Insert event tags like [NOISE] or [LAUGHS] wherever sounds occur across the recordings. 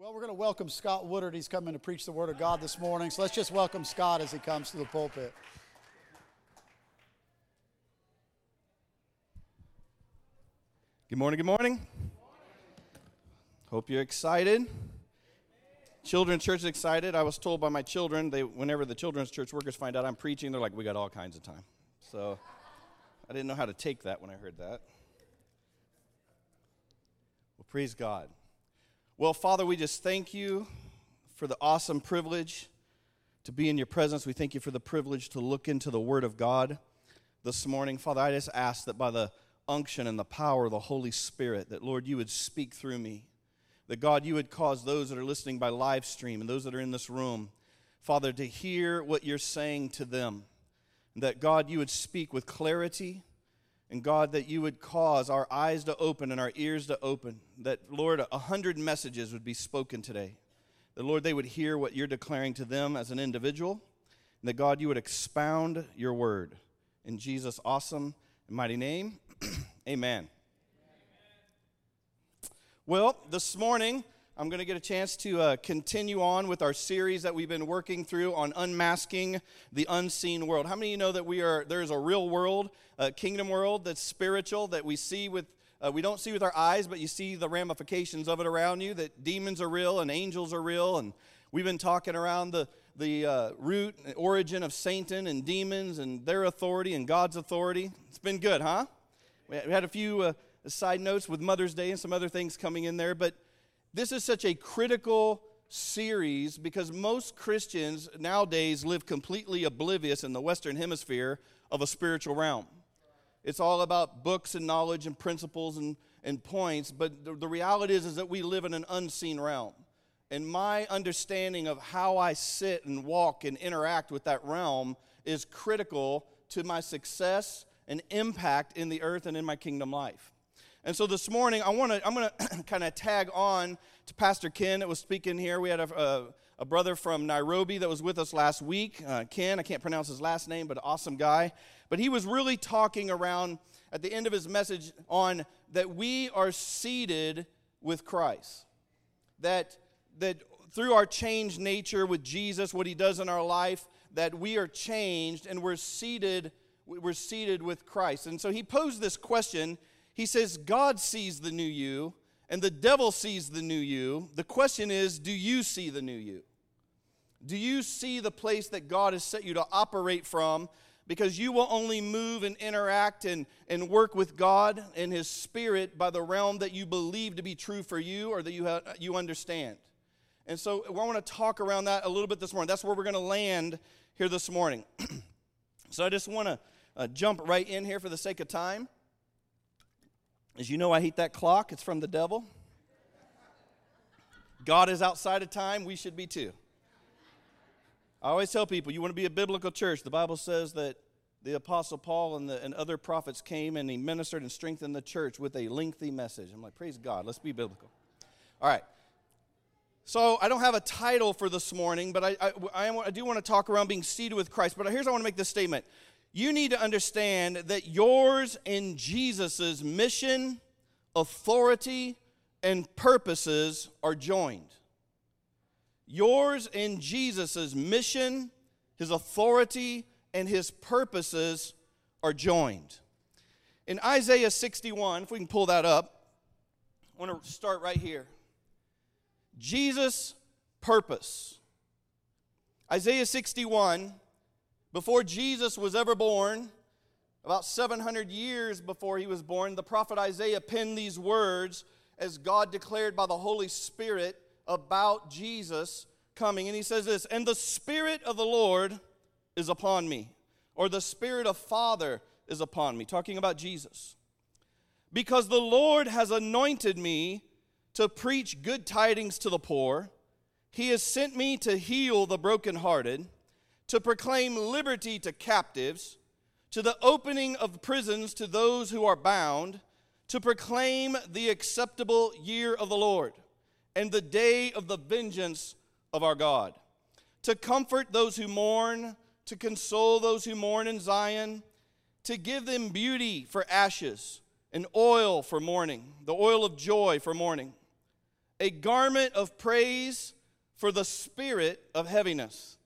Well, we're going to welcome Scott Woodard. He's coming to preach the Word of God this morning. So let's just welcome Scott as he comes to the pulpit. Good morning, good morning. Hope you're excited. Children's church is excited. I was told by my children, they whenever the children's church workers find out I'm preaching, they're like, we got all kinds of time. So I didn't know how to take that when I heard that. Well, praise God. Well, Father, we just thank you for the awesome privilege to be in your presence. We thank you for the privilege to look into the Word of God this morning. Father, I just ask that by the unction and the power of the Holy Spirit, that Lord, you would speak through me. That God, you would cause those that are listening by live stream and those that are in this room, Father, to hear what you're saying to them. That God, you would speak with clarity and God, that you would cause our eyes to open and our ears to open. That, Lord, a hundred messages would be spoken today. That, Lord, they would hear what you're declaring to them as an individual. And that, God, you would expound your word. In Jesus' awesome and mighty name, [CLEARS THROAT] amen. Well, this morning, I'm going to get a chance to uh, continue on with our series that we've been working through on unmasking the unseen world. How many of you know that we are there's a real world, a kingdom world that's spiritual that we see with uh, we don't see with our eyes, but you see the ramifications of it around you. That demons are real and angels are real, and we've been talking around the the uh, root origin of Satan and demons and their authority and God's authority. It's been good, huh? We had a few uh, side notes with Mother's Day and some other things coming in there, but this is such a critical series because most Christians nowadays live completely oblivious in the Western Hemisphere of a spiritual realm. It's all about books and knowledge and principles and, and points, but the, the reality is, is that we live in an unseen realm. And my understanding of how I sit and walk and interact with that realm is critical to my success and impact in the earth and in my kingdom life. And so this morning, I want to I'm going to [CLEARS THROAT] kind of tag on to Pastor Ken that was speaking here. We had a, a, a brother from Nairobi that was with us last week. Uh, Ken, I can't pronounce his last name, but awesome guy. But he was really talking around at the end of his message on that we are seated with Christ. That that through our changed nature with Jesus, what he does in our life, that we are changed and we're seated we're seated with Christ. And so he posed this question he says, God sees the new you, and the devil sees the new you. The question is, do you see the new you? Do you see the place that God has set you to operate from? Because you will only move and interact and, and work with God and His Spirit by the realm that you believe to be true for you or that you, have, you understand. And so I want to talk around that a little bit this morning. That's where we're going to land here this morning. [CLEARS THROAT] so I just want to uh, jump right in here for the sake of time. As you know, I hate that clock. It's from the devil. God is outside of time. We should be too. I always tell people you want to be a biblical church. The Bible says that the Apostle Paul and, the, and other prophets came and he ministered and strengthened the church with a lengthy message. I'm like, praise God, let's be biblical. All right. So I don't have a title for this morning, but I, I, I, I do want to talk around being seated with Christ. But here's I want to make this statement you need to understand that yours and Jesus' mission, authority, and purposes are joined. Yours and Jesus' mission, his authority, and his purposes are joined. In Isaiah 61, if we can pull that up, I want to start right here. Jesus' purpose. Isaiah 61 before Jesus was ever born, about 700 years before he was born, the prophet Isaiah penned these words as God declared by the Holy Spirit about Jesus coming. And he says this And the Spirit of the Lord is upon me, or the Spirit of Father is upon me, talking about Jesus. Because the Lord has anointed me to preach good tidings to the poor, he has sent me to heal the brokenhearted to proclaim liberty to captives, to the opening of prisons to those who are bound, to proclaim the acceptable year of the Lord and the day of the vengeance of our God, to comfort those who mourn, to console those who mourn in Zion, to give them beauty for ashes and oil for mourning, the oil of joy for mourning, a garment of praise for the spirit of heaviness,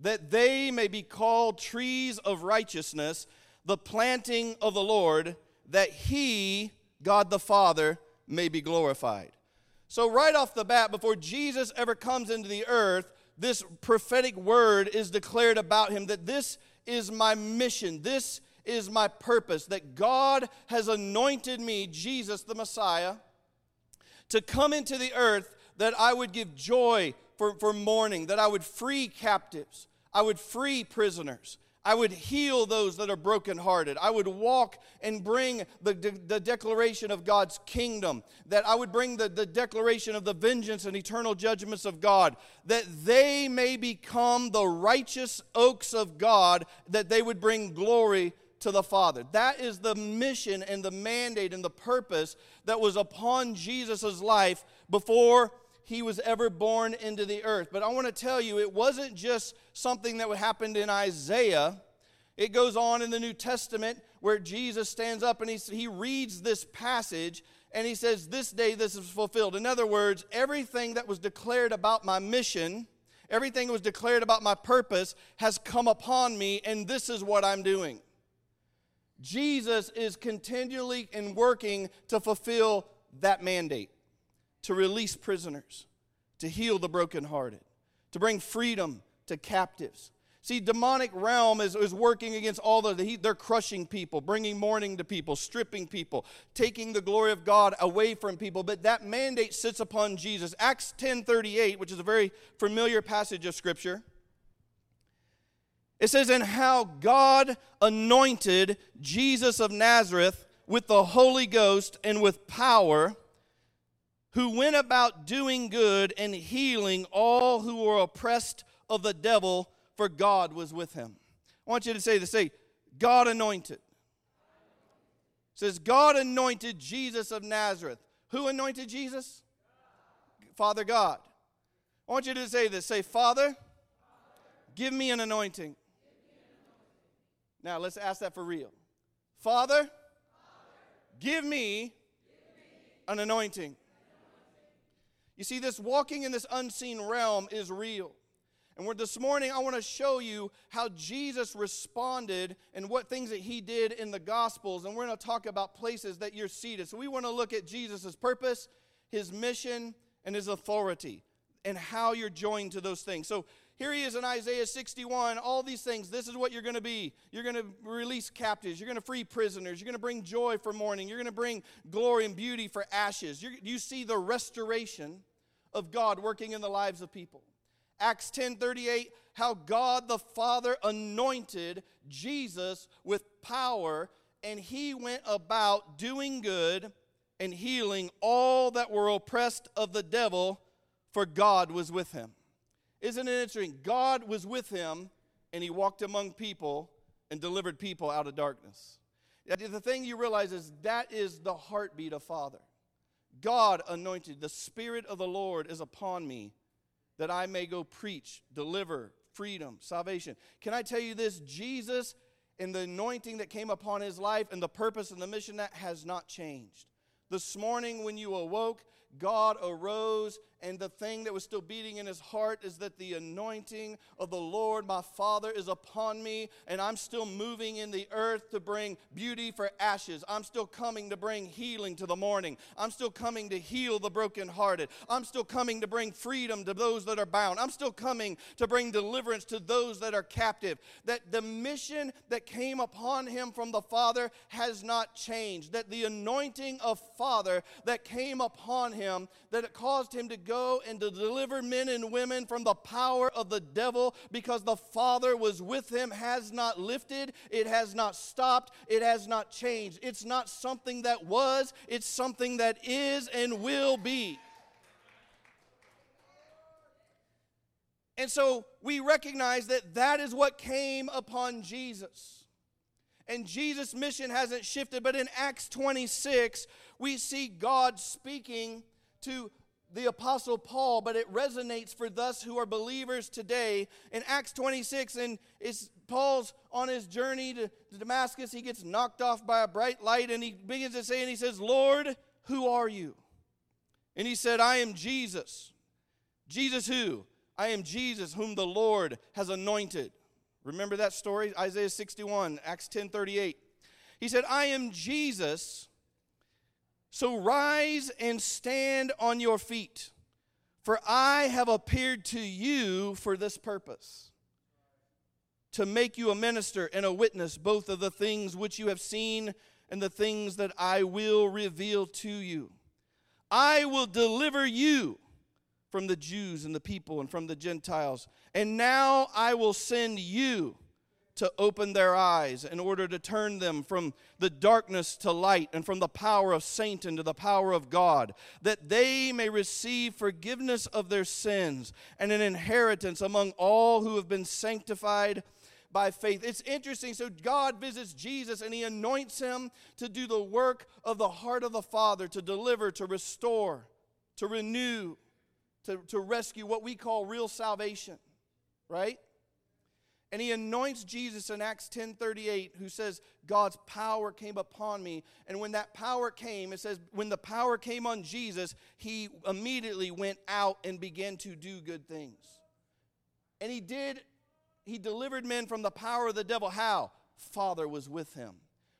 that they may be called trees of righteousness, the planting of the Lord, that he, God the Father, may be glorified. So, right off the bat, before Jesus ever comes into the earth, this prophetic word is declared about him that this is my mission, this is my purpose, that God has anointed me, Jesus the Messiah, to come into the earth that I would give joy for, for mourning, that I would free captives, I would free prisoners, I would heal those that are brokenhearted. I would walk and bring the, de- the declaration of God's kingdom. That I would bring the, the declaration of the vengeance and eternal judgments of God. That they may become the righteous oaks of God, that they would bring glory to the Father. That is the mission and the mandate and the purpose that was upon Jesus' life before he was ever born into the earth. But I want to tell you, it wasn't just something that happened in Isaiah. It goes on in the New Testament where Jesus stands up and he, he reads this passage and he says, This day this is fulfilled. In other words, everything that was declared about my mission, everything that was declared about my purpose has come upon me, and this is what I'm doing. Jesus is continually in working to fulfill that mandate to release prisoners, to heal the brokenhearted, to bring freedom to captives. See, demonic realm is, is working against all the, the, they're crushing people, bringing mourning to people, stripping people, taking the glory of God away from people. But that mandate sits upon Jesus. Acts 10:38, which is a very familiar passage of scripture. It says, And how God anointed Jesus of Nazareth with the Holy Ghost and with power who went about doing good and healing all who were oppressed of the devil, for God was with him. I want you to say this say, God anointed. It says, God anointed Jesus of Nazareth. Who anointed Jesus? Father God. I want you to say this say, Father, give me an anointing. Now let's ask that for real. Father, give me an anointing. You see, this walking in this unseen realm is real. And we're this morning, I want to show you how Jesus responded and what things that he did in the Gospels. And we're going to talk about places that you're seated. So we want to look at Jesus' purpose, his mission, and his authority, and how you're joined to those things. So here he is in Isaiah 61, all these things. This is what you're going to be. You're going to release captives. You're going to free prisoners. You're going to bring joy for mourning. You're going to bring glory and beauty for ashes. You're, you see the restoration of God working in the lives of people. Acts 10:38 how God the Father anointed Jesus with power and he went about doing good and healing all that were oppressed of the devil for God was with him. Isn't it interesting? God was with him and he walked among people and delivered people out of darkness. The thing you realize is that is the heartbeat of Father. God anointed, the Spirit of the Lord is upon me that I may go preach, deliver, freedom, salvation. Can I tell you this? Jesus and the anointing that came upon his life and the purpose and the mission that has not changed. This morning, when you awoke, God arose, and the thing that was still beating in his heart is that the anointing of the Lord, my Father, is upon me, and I'm still moving in the earth to bring beauty for ashes. I'm still coming to bring healing to the morning. I'm still coming to heal the brokenhearted. I'm still coming to bring freedom to those that are bound. I'm still coming to bring deliverance to those that are captive. That the mission that came upon him from the Father has not changed. That the anointing of Father that came upon him, that it caused him to go and to deliver men and women from the power of the devil because the Father was with him has not lifted, it has not stopped, it has not changed. It's not something that was, it's something that is and will be. And so we recognize that that is what came upon Jesus. And Jesus' mission hasn't shifted, but in Acts 26, we see God speaking to the apostle Paul, but it resonates for us who are believers today. In Acts 26, and it's Paul's on his journey to, to Damascus. He gets knocked off by a bright light, and he begins to say, and he says, Lord, who are you? And he said, I am Jesus. Jesus who? I am Jesus whom the Lord has anointed. Remember that story? Isaiah 61, Acts 10 38. He said, I am Jesus, so rise and stand on your feet, for I have appeared to you for this purpose to make you a minister and a witness both of the things which you have seen and the things that I will reveal to you. I will deliver you from the Jews and the people and from the Gentiles. And now I will send you to open their eyes in order to turn them from the darkness to light and from the power of Satan to the power of God, that they may receive forgiveness of their sins and an inheritance among all who have been sanctified by faith. It's interesting. So God visits Jesus and he anoints him to do the work of the heart of the Father, to deliver, to restore, to renew, to, to rescue what we call real salvation, right? And he anoints Jesus in Acts 10:38 who says God's power came upon me and when that power came it says when the power came on Jesus he immediately went out and began to do good things. And he did he delivered men from the power of the devil how? Father was with him.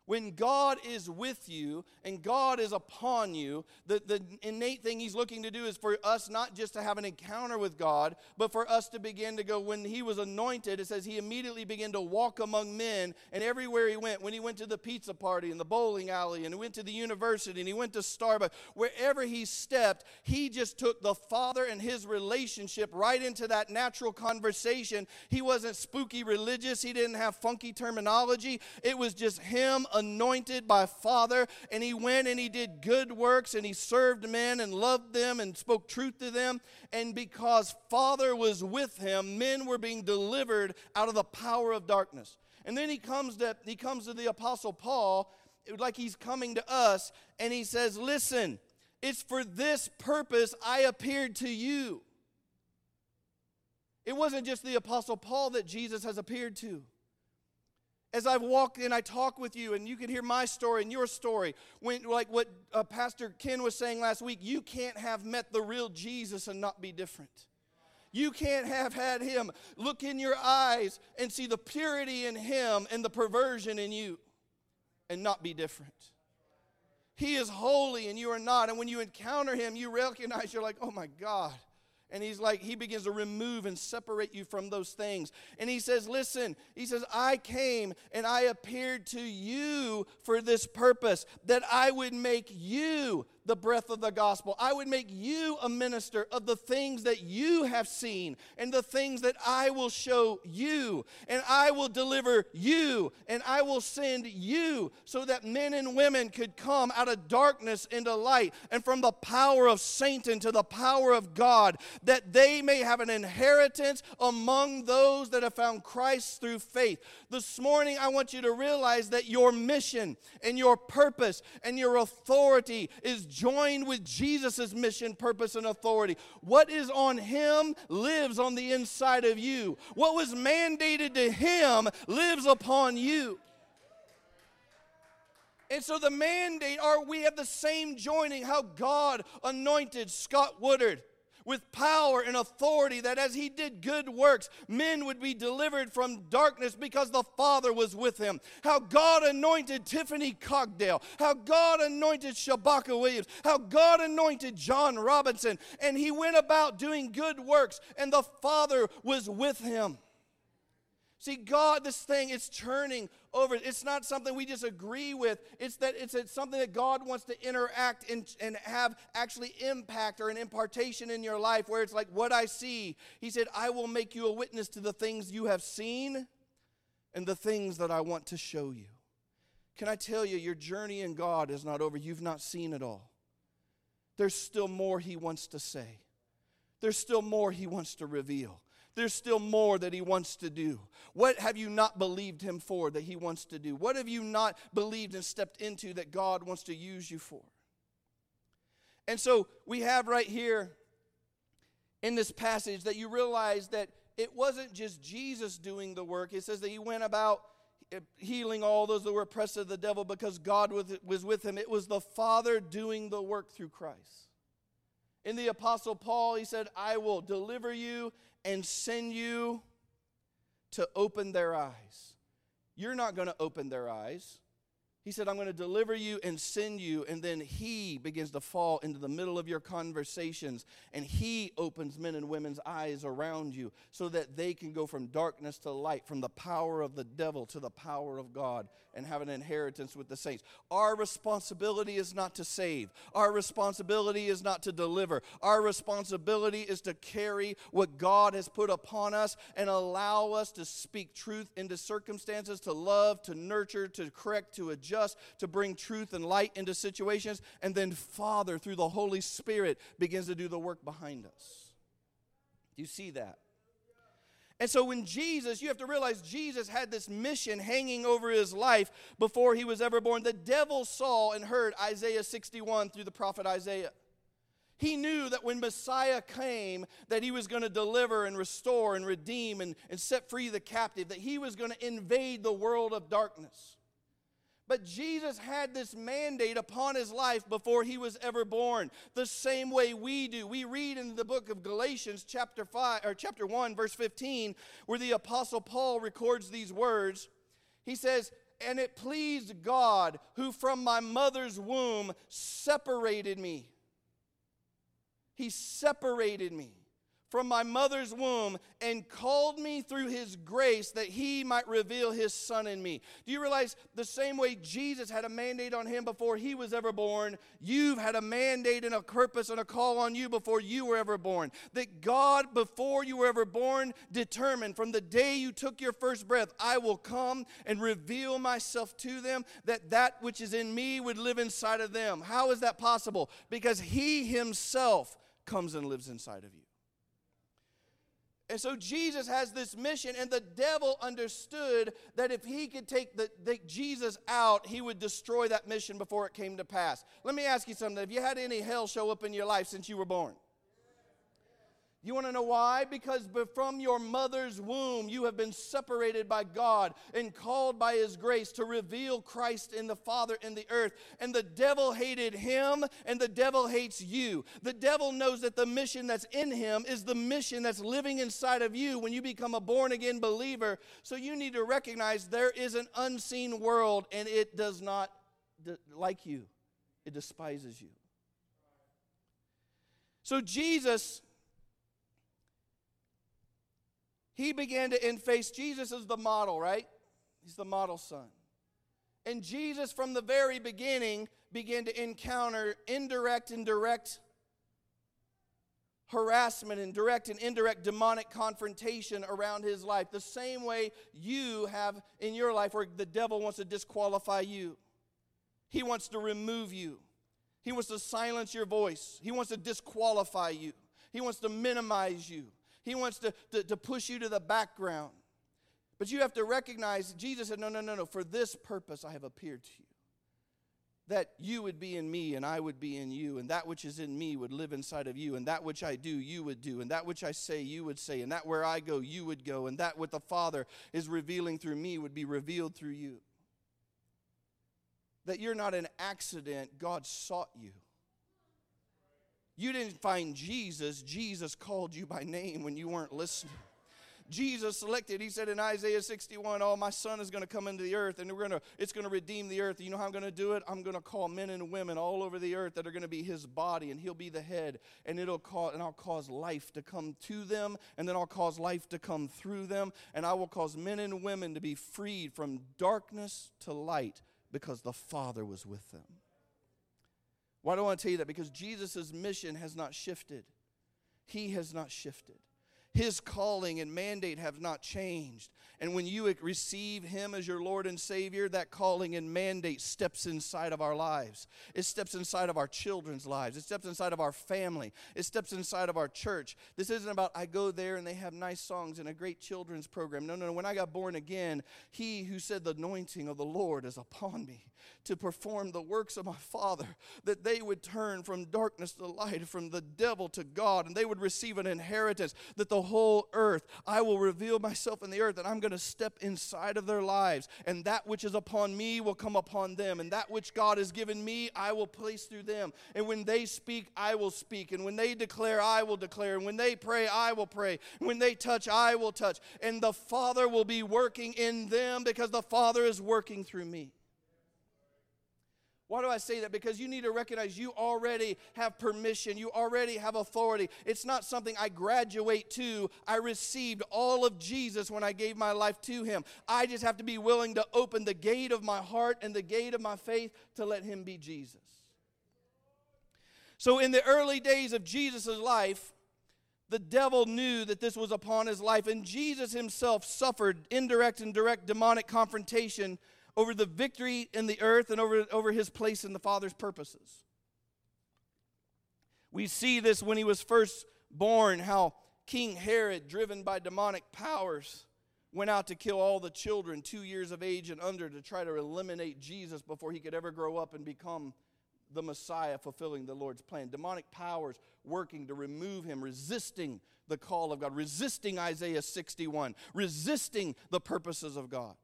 When God is with you and God is upon you, the, the innate thing He's looking to do is for us not just to have an encounter with God, but for us to begin to go. When He was anointed, it says He immediately began to walk among men, and everywhere He went, when He went to the pizza party and the bowling alley, and He went to the university, and He went to Starbucks, wherever He stepped, He just took the Father and His relationship right into that natural conversation. He wasn't spooky religious, He didn't have funky terminology. It was just Him anointed by Father, and he went and he did good works and he served men and loved them and spoke truth to them. And because Father was with him, men were being delivered out of the power of darkness. And then he comes to he comes to the apostle Paul like he's coming to us and he says, "Listen, it's for this purpose I appeared to you." It wasn't just the apostle Paul that Jesus has appeared to as I've walked and I talk with you, and you can hear my story and your story. When, like what uh, Pastor Ken was saying last week, you can't have met the real Jesus and not be different. You can't have had him look in your eyes and see the purity in him and the perversion in you and not be different. He is holy and you are not. And when you encounter him, you recognize you're like, oh my God, and he's like, he begins to remove and separate you from those things. And he says, Listen, he says, I came and I appeared to you for this purpose, that I would make you the breath of the gospel. I would make you a minister of the things that you have seen and the things that I will show you. And I will deliver you and I will send you so that men and women could come out of darkness into light and from the power of Satan to the power of God, that they may have an inheritance among those that have found Christ through faith. This morning, I want you to realize that your mission and your purpose and your authority is joined with Jesus' mission, purpose, and authority. What is on him lives on the inside of you. What was mandated to him lives upon you. And so the mandate are we have the same joining how God anointed Scott Woodard with power and authority that as he did good works, men would be delivered from darkness because the Father was with him. How God anointed Tiffany Cogdale, how God anointed Shabaka Williams, how God anointed John Robinson, and he went about doing good works, and the Father was with him. See, God, this thing is turning over. It's not something we just agree with. It's that it's, something that God wants to interact and, and have actually impact or an impartation in your life where it's like what I see. He said, I will make you a witness to the things you have seen and the things that I want to show you. Can I tell you, your journey in God is not over. You've not seen it all. There's still more He wants to say, there's still more He wants to reveal. There's still more that He wants to do. What have you not believed Him for that He wants to do? What have you not believed and stepped into that God wants to use you for? And so we have right here in this passage that you realize that it wasn't just Jesus doing the work. It says that He went about healing all those that were oppressed of the devil because God was with him. It was the Father doing the work through Christ. In the Apostle Paul, he said, I will deliver you and send you to open their eyes. You're not going to open their eyes. He said, I'm going to deliver you and send you. And then he begins to fall into the middle of your conversations. And he opens men and women's eyes around you so that they can go from darkness to light, from the power of the devil to the power of God, and have an inheritance with the saints. Our responsibility is not to save, our responsibility is not to deliver. Our responsibility is to carry what God has put upon us and allow us to speak truth into circumstances, to love, to nurture, to correct, to adjust just to bring truth and light into situations. And then Father, through the Holy Spirit, begins to do the work behind us. Do you see that? And so, when Jesus, you have to realize Jesus had this mission hanging over his life before he was ever born. The devil saw and heard Isaiah 61 through the prophet Isaiah. He knew that when Messiah came, that he was going to deliver and restore and redeem and, and set free the captive, that he was going to invade the world of darkness. But Jesus had this mandate upon his life before he was ever born, the same way we do. We read in the book of Galatians chapter 5 or chapter 1 verse 15 where the apostle Paul records these words. He says, "And it pleased God who from my mother's womb separated me. He separated me from my mother's womb and called me through his grace that he might reveal his son in me. Do you realize the same way Jesus had a mandate on him before he was ever born, you've had a mandate and a purpose and a call on you before you were ever born. That God, before you were ever born, determined from the day you took your first breath, I will come and reveal myself to them, that that which is in me would live inside of them. How is that possible? Because he himself comes and lives inside of you. And so Jesus has this mission, and the devil understood that if he could take the, the, Jesus out, he would destroy that mission before it came to pass. Let me ask you something. Have you had any hell show up in your life since you were born? You want to know why? Because from your mother's womb, you have been separated by God and called by His grace to reveal Christ in the Father in the earth. And the devil hated him, and the devil hates you. The devil knows that the mission that's in him is the mission that's living inside of you when you become a born again believer. So you need to recognize there is an unseen world, and it does not like you, it despises you. So Jesus he began to in face Jesus as the model, right? He's the model son. And Jesus, from the very beginning, began to encounter indirect and direct harassment and direct and indirect demonic confrontation around his life. The same way you have in your life, where the devil wants to disqualify you, he wants to remove you, he wants to silence your voice, he wants to disqualify you, he wants to minimize you. He wants to, to, to push you to the background. But you have to recognize Jesus said, No, no, no, no. For this purpose I have appeared to you. That you would be in me and I would be in you, and that which is in me would live inside of you, and that which I do, you would do, and that which I say, you would say, and that where I go, you would go, and that what the Father is revealing through me would be revealed through you. That you're not an accident, God sought you. You didn't find Jesus, Jesus called you by name when you weren't listening. Jesus selected, he said in Isaiah 61, Oh, my son is going to come into the earth and we're gonna, it's going to redeem the earth. You know how I'm going to do it? I'm going to call men and women all over the earth that are going to be his body and he'll be the head. And it'll cause, and I'll cause life to come to them and then I'll cause life to come through them. And I will cause men and women to be freed from darkness to light because the Father was with them. Why do I want to tell you that? Because Jesus' mission has not shifted. He has not shifted. His calling and mandate have not changed. And when you receive Him as your Lord and Savior, that calling and mandate steps inside of our lives. It steps inside of our children's lives. It steps inside of our family. It steps inside of our church. This isn't about I go there and they have nice songs and a great children's program. No, no, no. When I got born again, He who said, The anointing of the Lord is upon me to perform the works of my Father, that they would turn from darkness to light, from the devil to God, and they would receive an inheritance, that the whole earth. I will reveal myself in the earth, and I'm going to step inside of their lives. And that which is upon me will come upon them. And that which God has given me, I will place through them. And when they speak, I will speak. And when they declare, I will declare. And when they pray, I will pray. And when they touch, I will touch. And the Father will be working in them because the Father is working through me. Why do I say that? Because you need to recognize you already have permission. You already have authority. It's not something I graduate to. I received all of Jesus when I gave my life to Him. I just have to be willing to open the gate of my heart and the gate of my faith to let Him be Jesus. So, in the early days of Jesus' life, the devil knew that this was upon his life, and Jesus himself suffered indirect and direct demonic confrontation over the victory in the earth and over, over his place in the Father's purposes. We see this when he was first born, how King Herod, driven by demonic powers, went out to kill all the children two years of age and under to try to eliminate Jesus before he could ever grow up and become the Messiah, fulfilling the Lord's plan. Demonic powers working to remove him, resisting the call of God, resisting Isaiah 61, resisting the purposes of God.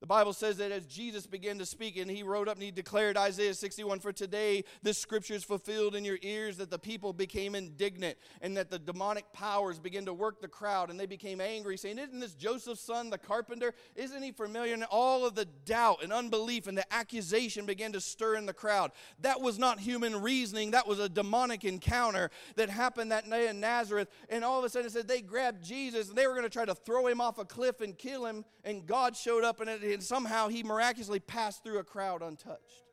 The Bible says that as Jesus began to speak, and he wrote up and he declared Isaiah 61 For today, this scripture is fulfilled in your ears, that the people became indignant, and that the demonic powers began to work the crowd, and they became angry, saying, Isn't this Joseph's son, the carpenter? Isn't he familiar? And all of the doubt and unbelief and the accusation began to stir in the crowd. That was not human reasoning, that was a demonic encounter that happened that day in Nazareth. And all of a sudden, it said they grabbed Jesus, and they were going to try to throw him off a cliff and kill him, and God showed up, and it and somehow he miraculously passed through a crowd untouched.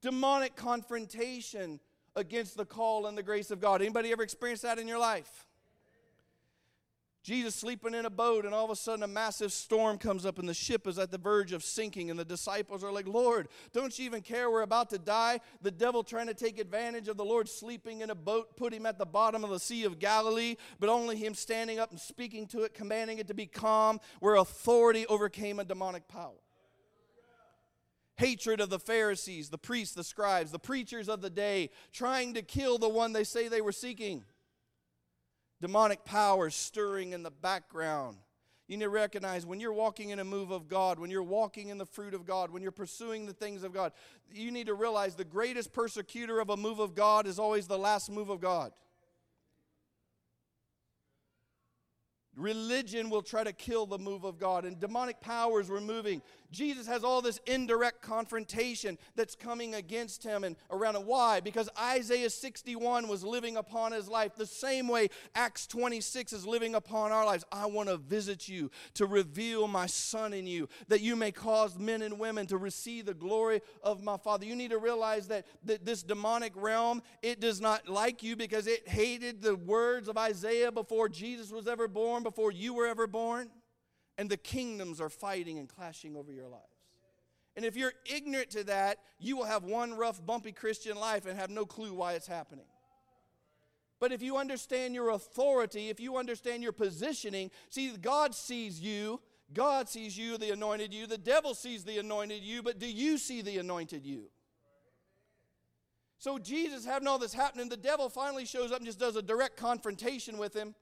Demonic confrontation against the call and the grace of God. Anybody ever experienced that in your life? Jesus sleeping in a boat, and all of a sudden a massive storm comes up, and the ship is at the verge of sinking. And the disciples are like, Lord, don't you even care? We're about to die. The devil trying to take advantage of the Lord sleeping in a boat, put him at the bottom of the Sea of Galilee, but only him standing up and speaking to it, commanding it to be calm, where authority overcame a demonic power. Hatred of the Pharisees, the priests, the scribes, the preachers of the day, trying to kill the one they say they were seeking demonic powers stirring in the background. You need to recognize when you're walking in a move of God, when you're walking in the fruit of God, when you're pursuing the things of God, you need to realize the greatest persecutor of a move of God is always the last move of God. Religion will try to kill the move of God, and demonic powers were moving. Jesus has all this indirect confrontation that's coming against him and around him. Why? Because Isaiah 61 was living upon his life the same way Acts 26 is living upon our lives. I want to visit you to reveal my son in you, that you may cause men and women to receive the glory of my Father. You need to realize that, that this demonic realm, it does not like you because it hated the words of Isaiah before Jesus was ever born, before you were ever born and the kingdoms are fighting and clashing over your lives. And if you're ignorant to that, you will have one rough, bumpy Christian life and have no clue why it's happening. But if you understand your authority, if you understand your positioning, see, God sees you. God sees you, the anointed you. The devil sees the anointed you, but do you see the anointed you? So Jesus having all this happening, the devil finally shows up and just does a direct confrontation with him.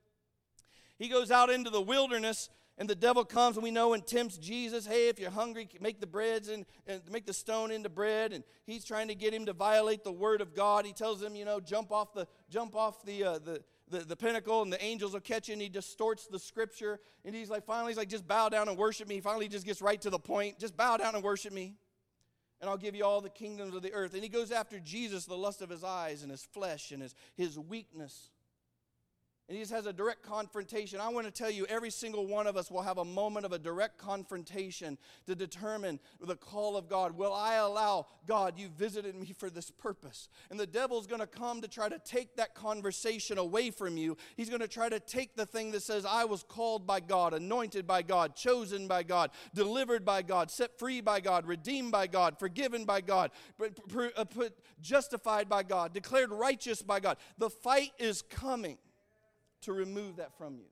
He goes out into the wilderness and the devil comes and we know and tempts jesus. Hey if you're hungry make the breads and, and make the stone into bread. And he's trying to get him to violate the word of god. He tells him you know jump off the jump off the uh, the the, the pinnacle and the angels will catch you. And he distorts the scripture. And he's like finally he's like just bow down and worship me. He finally just gets right to the point. Just bow down and worship me and I'll give you all the kingdoms of the earth. And he goes after Jesus, the lust of his eyes and his flesh and his, his weakness and he just has a direct confrontation. I want to tell you, every single one of us will have a moment of a direct confrontation to determine the call of God. Will I allow God, you visited me for this purpose? And the devil's going to come to try to take that conversation away from you. He's going to try to take the thing that says, I was called by God, anointed by God, chosen by God, delivered by God, set free by God, redeemed by God, forgiven by God, uh, justified by God, declared righteous by God. The fight is coming to remove that from you.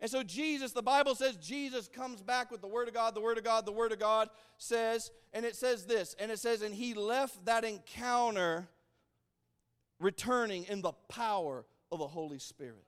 And so, Jesus, the Bible says Jesus comes back with the Word of God, the Word of God, the Word of God says, and it says this, and it says, and he left that encounter returning in the power of the Holy Spirit.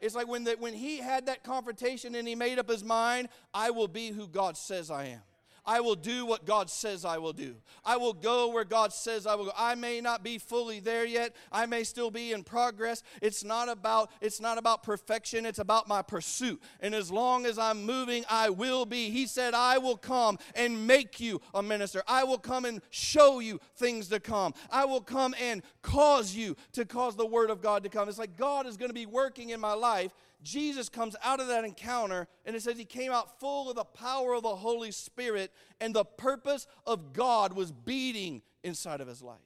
It's like when, the, when he had that confrontation and he made up his mind, I will be who God says I am. I will do what God says I will do. I will go where God says I will go. I may not be fully there yet. I may still be in progress. It's not about it's not about perfection, it's about my pursuit. And as long as I'm moving, I will be. He said, "I will come and make you a minister. I will come and show you things to come. I will come and cause you to cause the word of God to come." It's like God is going to be working in my life Jesus comes out of that encounter and it says he came out full of the power of the Holy Spirit and the purpose of God was beating inside of his life.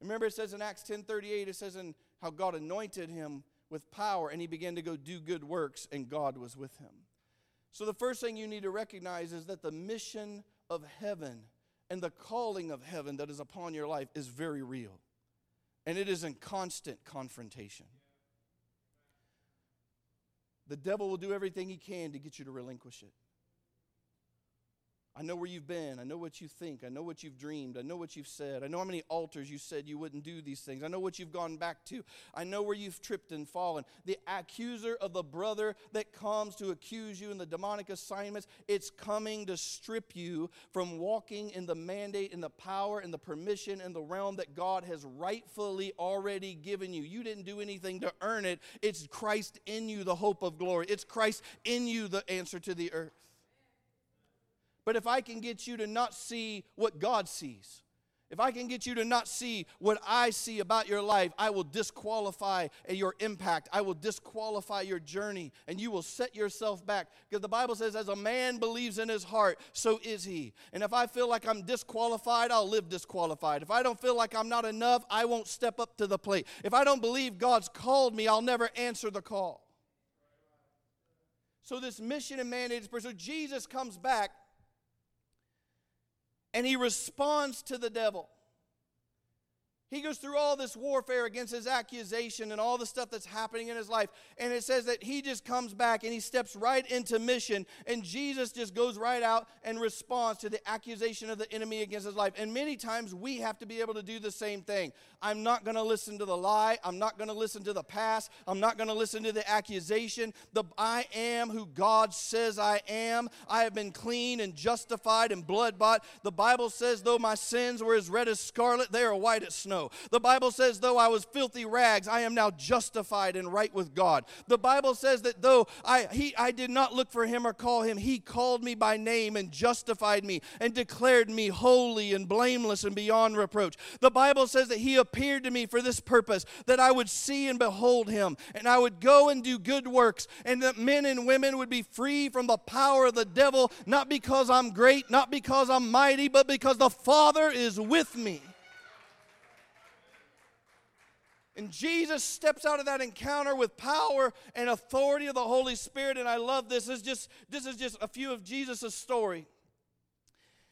Remember it says in Acts 10:38 it says in how God anointed him with power and he began to go do good works and God was with him. So the first thing you need to recognize is that the mission of heaven and the calling of heaven that is upon your life is very real. And it is in constant confrontation. The devil will do everything he can to get you to relinquish it. I know where you've been. I know what you think. I know what you've dreamed. I know what you've said. I know how many altars you said you wouldn't do these things. I know what you've gone back to. I know where you've tripped and fallen. The accuser of the brother that comes to accuse you in the demonic assignments, it's coming to strip you from walking in the mandate and the power and the permission and the realm that God has rightfully already given you. You didn't do anything to earn it. It's Christ in you, the hope of glory. It's Christ in you, the answer to the earth. But if I can get you to not see what God sees, if I can get you to not see what I see about your life, I will disqualify your impact. I will disqualify your journey, and you will set yourself back. Because the Bible says, as a man believes in his heart, so is he. And if I feel like I'm disqualified, I'll live disqualified. If I don't feel like I'm not enough, I won't step up to the plate. If I don't believe God's called me, I'll never answer the call. So, this mission and mandate is so Jesus comes back and he responds to the devil. He goes through all this warfare against his accusation and all the stuff that's happening in his life. And it says that he just comes back and he steps right into mission. And Jesus just goes right out and responds to the accusation of the enemy against his life. And many times we have to be able to do the same thing. I'm not going to listen to the lie. I'm not going to listen to the past. I'm not going to listen to the accusation. The I am who God says I am. I have been clean and justified and blood bought. The Bible says, though my sins were as red as scarlet, they are white as snow. The Bible says, though I was filthy rags, I am now justified and right with God. The Bible says that though I, he, I did not look for him or call him, he called me by name and justified me and declared me holy and blameless and beyond reproach. The Bible says that he appeared to me for this purpose, that I would see and behold him, and I would go and do good works, and that men and women would be free from the power of the devil, not because I'm great, not because I'm mighty, but because the Father is with me. And Jesus steps out of that encounter with power and authority of the Holy Spirit. And I love this. This is just, this is just a few of Jesus' story.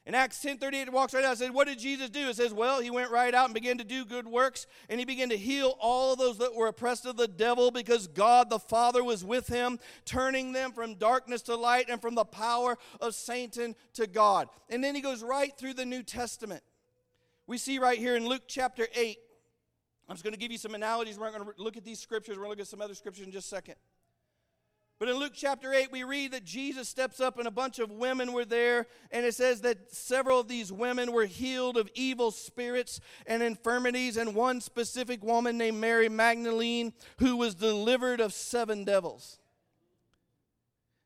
In Acts 10 38, it walks right out. It says, What did Jesus do? It says, Well, he went right out and began to do good works, and he began to heal all those that were oppressed of the devil because God the Father was with him, turning them from darkness to light and from the power of Satan to God. And then he goes right through the New Testament. We see right here in Luke chapter 8, I'm just going to give you some analogies. We're going to look at these scriptures. We're going to look at some other scriptures in just a second. But in Luke chapter 8, we read that Jesus steps up and a bunch of women were there. And it says that several of these women were healed of evil spirits and infirmities. And one specific woman named Mary Magdalene, who was delivered of seven devils.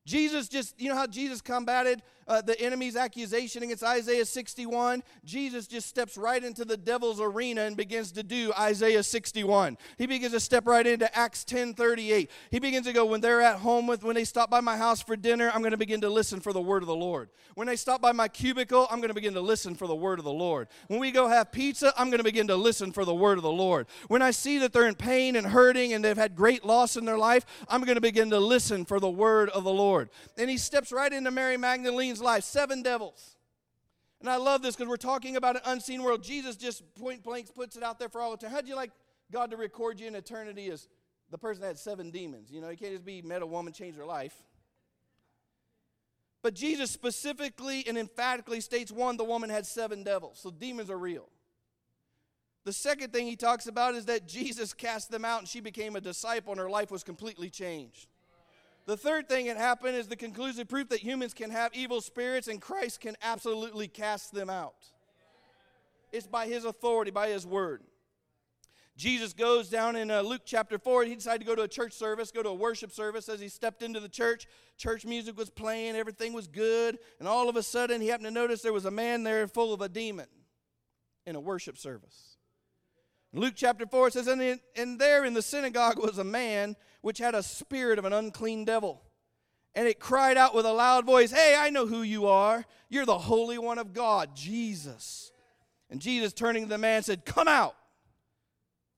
Jesus just, you know how Jesus combated uh, the enemy's accusation against Isaiah 61, Jesus just steps right into the devil's arena and begins to do Isaiah 61. He begins to step right into Acts 10 38. He begins to go, when they're at home with, when they stop by my house for dinner, I'm going to begin to listen for the word of the Lord. When they stop by my cubicle, I'm going to begin to listen for the word of the Lord. When we go have pizza, I'm going to begin to listen for the word of the Lord. When I see that they're in pain and hurting and they've had great loss in their life, I'm going to begin to listen for the word of the Lord. And he steps right into Mary Magdalene life, seven devils. And I love this because we're talking about an unseen world. Jesus just point blank puts it out there for all the time. How'd you like God to record you in eternity as the person that had seven demons? You know, you can't just be met a woman, change her life. But Jesus specifically and emphatically states one, the woman had seven devils. So demons are real. The second thing he talks about is that Jesus cast them out and she became a disciple and her life was completely changed. The third thing that happened is the conclusive proof that humans can have evil spirits and Christ can absolutely cast them out. It's by his authority, by his word. Jesus goes down in uh, Luke chapter 4. He decided to go to a church service, go to a worship service. As he stepped into the church, church music was playing, everything was good. And all of a sudden, he happened to notice there was a man there full of a demon in a worship service. Luke chapter 4 says, and, in, and there in the synagogue was a man which had a spirit of an unclean devil. And it cried out with a loud voice, Hey, I know who you are. You're the Holy One of God, Jesus. And Jesus, turning to the man, said, Come out.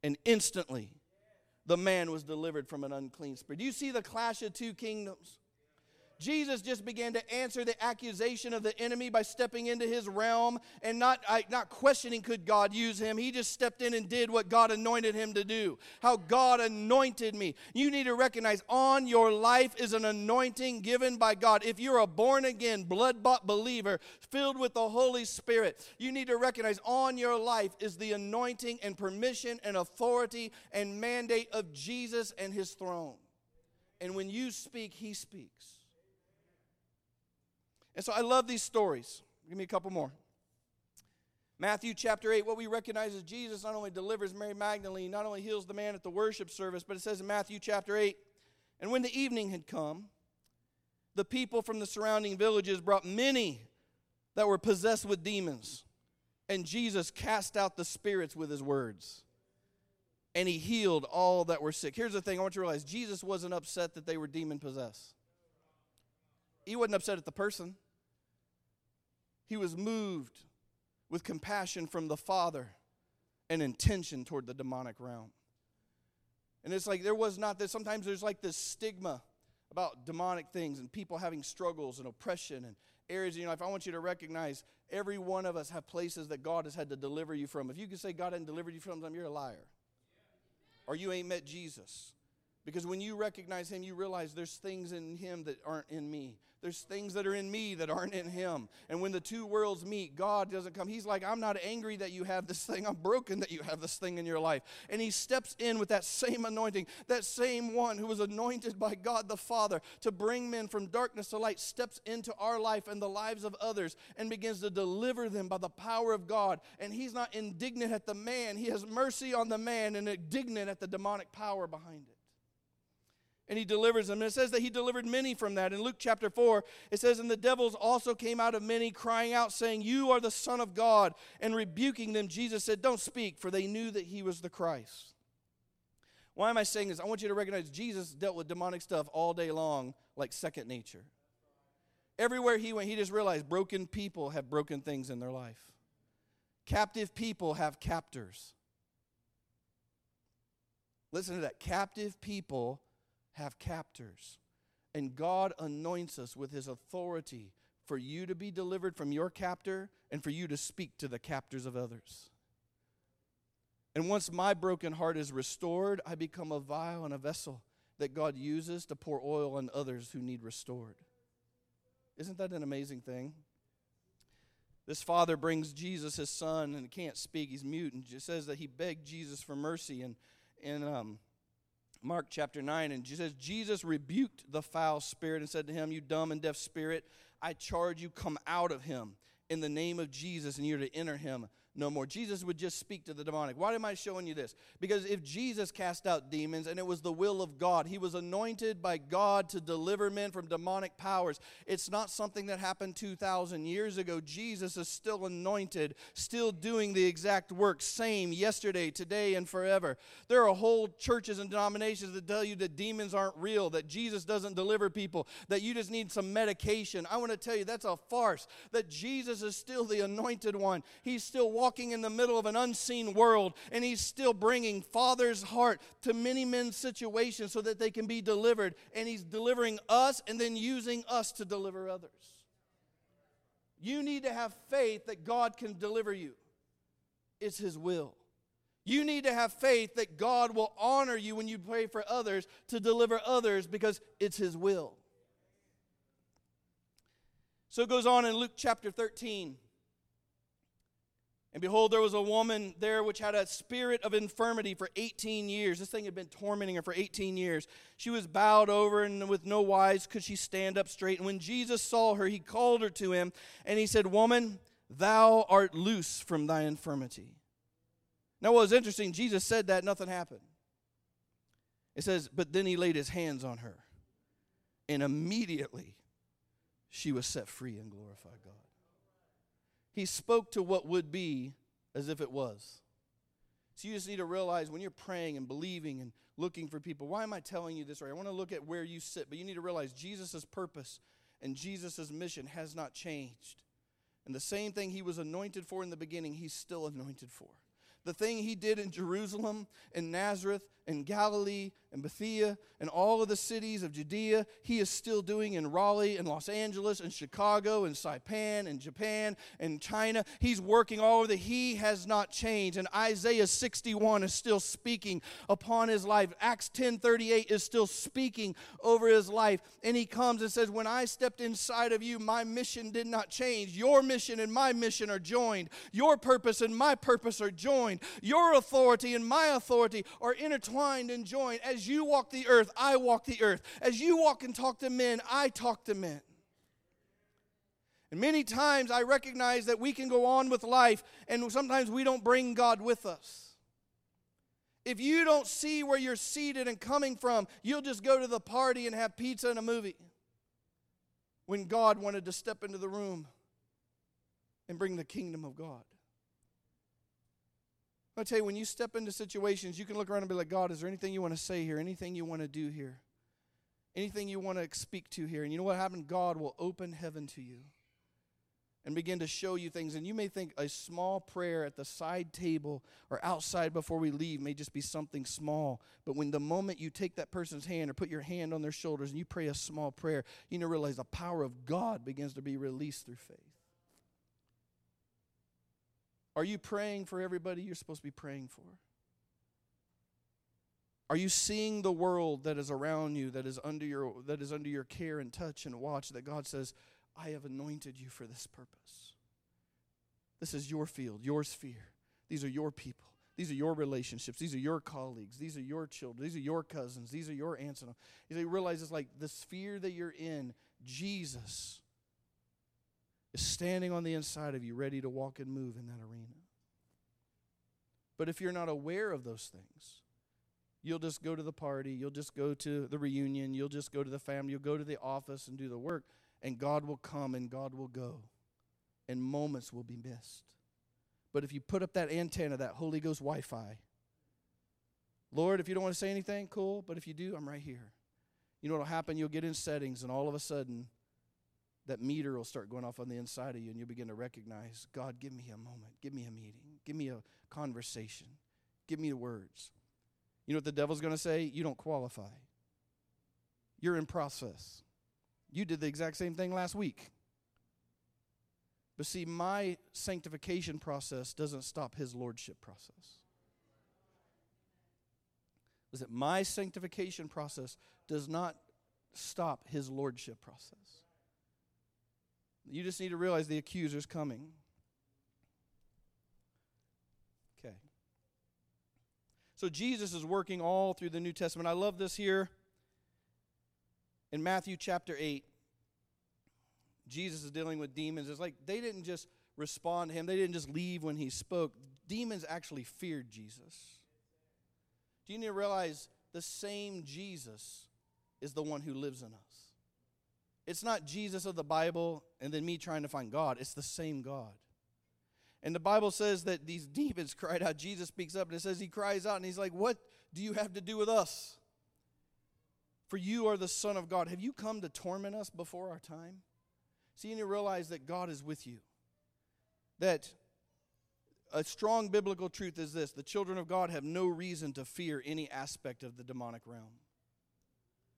And instantly, the man was delivered from an unclean spirit. Do you see the clash of two kingdoms? Jesus just began to answer the accusation of the enemy by stepping into his realm and not, not questioning could God use him. He just stepped in and did what God anointed him to do. How God anointed me. You need to recognize on your life is an anointing given by God. If you're a born again, blood bought believer filled with the Holy Spirit, you need to recognize on your life is the anointing and permission and authority and mandate of Jesus and his throne. And when you speak, he speaks. And so I love these stories. Give me a couple more. Matthew chapter 8, what we recognize is Jesus not only delivers Mary Magdalene, not only heals the man at the worship service, but it says in Matthew chapter 8, and when the evening had come, the people from the surrounding villages brought many that were possessed with demons. And Jesus cast out the spirits with his words. And he healed all that were sick. Here's the thing I want you to realize Jesus wasn't upset that they were demon possessed, he wasn't upset at the person. He was moved with compassion from the Father and intention toward the demonic realm. And it's like there was not this, sometimes there's like this stigma about demonic things and people having struggles and oppression and areas in your life. I want you to recognize every one of us have places that God has had to deliver you from. If you can say God hadn't delivered you from them, you're a liar. Or you ain't met Jesus. Because when you recognize Him, you realize there's things in Him that aren't in me. There's things that are in me that aren't in him. And when the two worlds meet, God doesn't come. He's like, I'm not angry that you have this thing. I'm broken that you have this thing in your life. And he steps in with that same anointing. That same one who was anointed by God the Father to bring men from darkness to light steps into our life and the lives of others and begins to deliver them by the power of God. And he's not indignant at the man, he has mercy on the man and indignant at the demonic power behind it and he delivers them. And it says that he delivered many from that. In Luke chapter 4, it says, And the devils also came out of many, crying out, saying, You are the Son of God. And rebuking them, Jesus said, Don't speak, for they knew that he was the Christ. Why am I saying this? I want you to recognize Jesus dealt with demonic stuff all day long, like second nature. Everywhere he went, he just realized broken people have broken things in their life. Captive people have captors. Listen to that. Captive people have captors. And God anoints us with his authority for you to be delivered from your captor and for you to speak to the captors of others. And once my broken heart is restored, I become a vial and a vessel that God uses to pour oil on others who need restored. Isn't that an amazing thing? This father brings Jesus, his son, and can't speak. He's mute, and just says that he begged Jesus for mercy. And, and um, Mark chapter 9, and says, Jesus rebuked the foul spirit and said to him, You dumb and deaf spirit, I charge you, come out of him in the name of Jesus, and you're to enter him no more. Jesus would just speak to the demonic. Why am I showing you this? Because if Jesus cast out demons and it was the will of God, he was anointed by God to deliver men from demonic powers. It's not something that happened 2,000 years ago. Jesus is still anointed, still doing the exact work, same yesterday, today, and forever. There are whole churches and denominations that tell you that demons aren't real, that Jesus doesn't deliver people, that you just need some medication. I want to tell you that's a farce, that Jesus is still the anointed one. He's still walking walking in the middle of an unseen world, and He's still bringing Father's heart to many men's situations so that they can be delivered. And He's delivering us and then using us to deliver others. You need to have faith that God can deliver you, it's His will. You need to have faith that God will honor you when you pray for others to deliver others because it's His will. So it goes on in Luke chapter 13. And behold, there was a woman there which had a spirit of infirmity for 18 years. This thing had been tormenting her for 18 years. She was bowed over, and with no wise could she stand up straight. And when Jesus saw her, he called her to him, and he said, Woman, thou art loose from thy infirmity. Now, what was interesting, Jesus said that, nothing happened. It says, But then he laid his hands on her, and immediately she was set free and glorified God. He spoke to what would be as if it was. So you just need to realize when you're praying and believing and looking for people, why am I telling you this? Right? I want to look at where you sit, but you need to realize Jesus' purpose and Jesus' mission has not changed. And the same thing he was anointed for in the beginning, he's still anointed for. The thing he did in Jerusalem, in Nazareth, in Galilee, and Bethsaida, and all of the cities of Judea, he is still doing in Raleigh, and Los Angeles, and Chicago, and Saipan, and Japan, and China. He's working all over the. He has not changed. And Isaiah 61 is still speaking upon his life. Acts 10:38 is still speaking over his life. And he comes and says, When I stepped inside of you, my mission did not change. Your mission and my mission are joined. Your purpose and my purpose are joined. Your authority and my authority are intertwined and joined. As you walk the earth, I walk the earth. As you walk and talk to men, I talk to men. And many times I recognize that we can go on with life, and sometimes we don't bring God with us. If you don't see where you're seated and coming from, you'll just go to the party and have pizza and a movie. When God wanted to step into the room and bring the kingdom of God. I'll tell you, when you step into situations, you can look around and be like, God, is there anything you want to say here? Anything you want to do here? Anything you want to speak to here? And you know what happened? God will open heaven to you and begin to show you things. And you may think a small prayer at the side table or outside before we leave may just be something small. But when the moment you take that person's hand or put your hand on their shoulders and you pray a small prayer, you know, realize the power of God begins to be released through faith. Are you praying for everybody you're supposed to be praying for? Are you seeing the world that is around you, that is under your that is under your care and touch and watch that God says, I have anointed you for this purpose. This is your field, your sphere. These are your people. These are your relationships. These are your colleagues. These are your children. These are your cousins. These are your aunts. And uncles. you realize it's like the sphere that you're in, Jesus is standing on the inside of you, ready to walk and move in that arena. But if you're not aware of those things, you'll just go to the party, you'll just go to the reunion, you'll just go to the family, you'll go to the office and do the work, and God will come and God will go, and moments will be missed. But if you put up that antenna, that Holy Ghost Wi Fi, Lord, if you don't want to say anything, cool, but if you do, I'm right here. You know what'll happen? You'll get in settings, and all of a sudden, that meter will start going off on the inside of you and you'll begin to recognize God, give me a moment, give me a meeting, give me a conversation, give me the words. You know what the devil's going to say? You don't qualify. You're in process. You did the exact same thing last week. But see, my sanctification process doesn't stop his lordship process. Is that my sanctification process does not stop his lordship process. You just need to realize the accuser's coming. Okay. So Jesus is working all through the New Testament. I love this here in Matthew chapter 8. Jesus is dealing with demons. It's like they didn't just respond to him, they didn't just leave when he spoke. Demons actually feared Jesus. Do you need to realize the same Jesus is the one who lives in us? It's not Jesus of the Bible and then me trying to find God. It's the same God. And the Bible says that these demons [LAUGHS] cried out. Jesus speaks up and it says he cries out and he's like, What do you have to do with us? For you are the Son of God. Have you come to torment us before our time? See, and you realize that God is with you. That a strong biblical truth is this the children of God have no reason to fear any aspect of the demonic realm.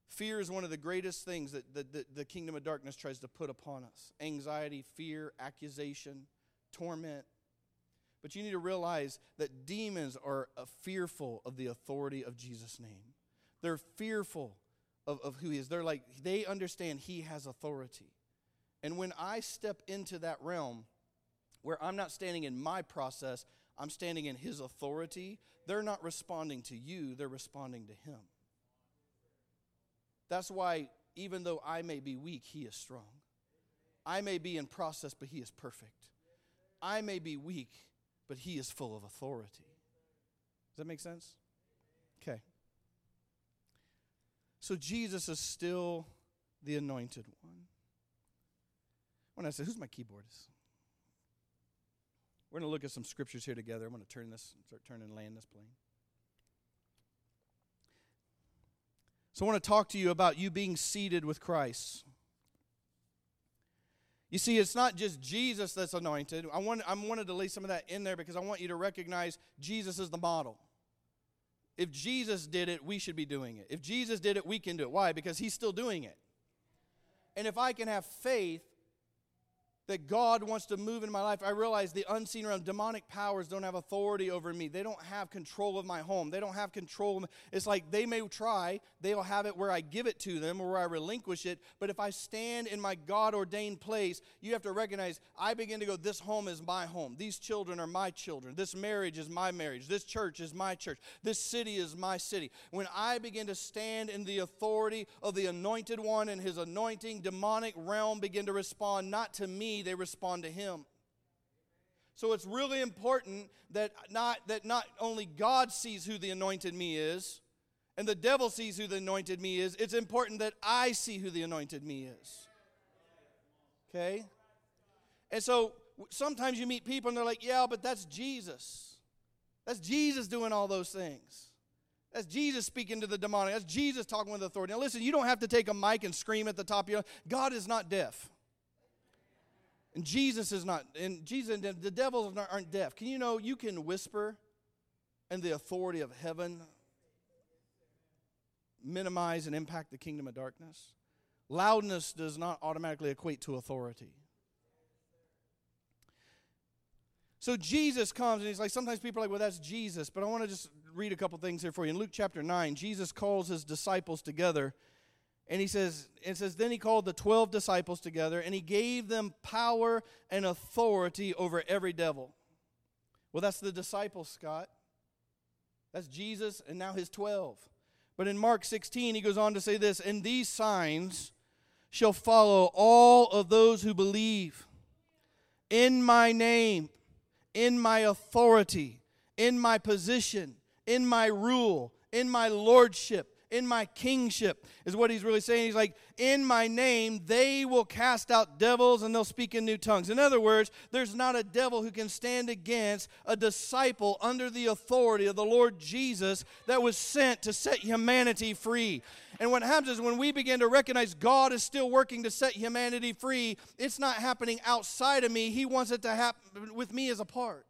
Fear is one of the greatest things that the, the, the, kingdom of darkness tries to put upon us anxiety, fear, accusation, torment. But you need to realize that demons are uh, fearful of the authority of Jesus' name. They're fearful of, of who he is. They're like, they understand he has authority. And when I step into that realm, where I'm not standing in my process, I'm standing in His authority, they're not responding to you, they're responding to Him. That's why, even though I may be weak, He is strong. I may be in process, but He is perfect. I may be weak, but He is full of authority. Does that make sense? Okay. So Jesus is still the anointed one. When I say, who's my keyboardist? We're going to look at some scriptures here together. I'm going to turn this, start turning and land this plane. So I want to talk to you about you being seated with Christ. You see, it's not just Jesus that's anointed. I, want, I wanted to lay some of that in there because I want you to recognize Jesus is the model. If Jesus did it, we should be doing it. If Jesus did it, we can do it. Why? Because he's still doing it. And if I can have faith that God wants to move in my life, I realize the unseen realm, demonic powers don't have authority over me. They don't have control of my home. They don't have control. It's like they may try, they'll have it where I give it to them or where I relinquish it. But if I stand in my God ordained place, you have to recognize I begin to go, this home is my home. These children are my children. This marriage is my marriage. This church is my church. This city is my city. When I begin to stand in the authority of the anointed one and his anointing, demonic realm begin to respond not to me they respond to him. So it's really important that not, that not only God sees who the anointed me is, and the devil sees who the anointed me is, it's important that I see who the anointed me is. Okay? And so sometimes you meet people and they're like, yeah, but that's Jesus. That's Jesus doing all those things. That's Jesus speaking to the demonic. That's Jesus talking with authority. Now listen, you don't have to take a mic and scream at the top of your God is not deaf. And Jesus is not, and Jesus, and the devils aren't deaf. Can you know you can whisper and the authority of heaven minimize and impact the kingdom of darkness? Loudness does not automatically equate to authority. So Jesus comes and he's like, sometimes people are like, well, that's Jesus. But I want to just read a couple things here for you. In Luke chapter 9, Jesus calls his disciples together and he says, it says, then he called the 12 disciples together and he gave them power and authority over every devil. Well, that's the disciples, Scott. That's Jesus and now his 12. But in Mark 16, he goes on to say this And these signs shall follow all of those who believe in my name, in my authority, in my position, in my rule, in my lordship in my kingship, is what he's really saying. He's like, in my name, they will cast out devils and they'll speak in new tongues. In other words, there's not a devil who can stand against a disciple under the authority of the Lord Jesus that was sent to set humanity free. And what happens is when we begin to recognize God is still working to set humanity free, it's not happening outside of me. He wants it to happen with me as a part.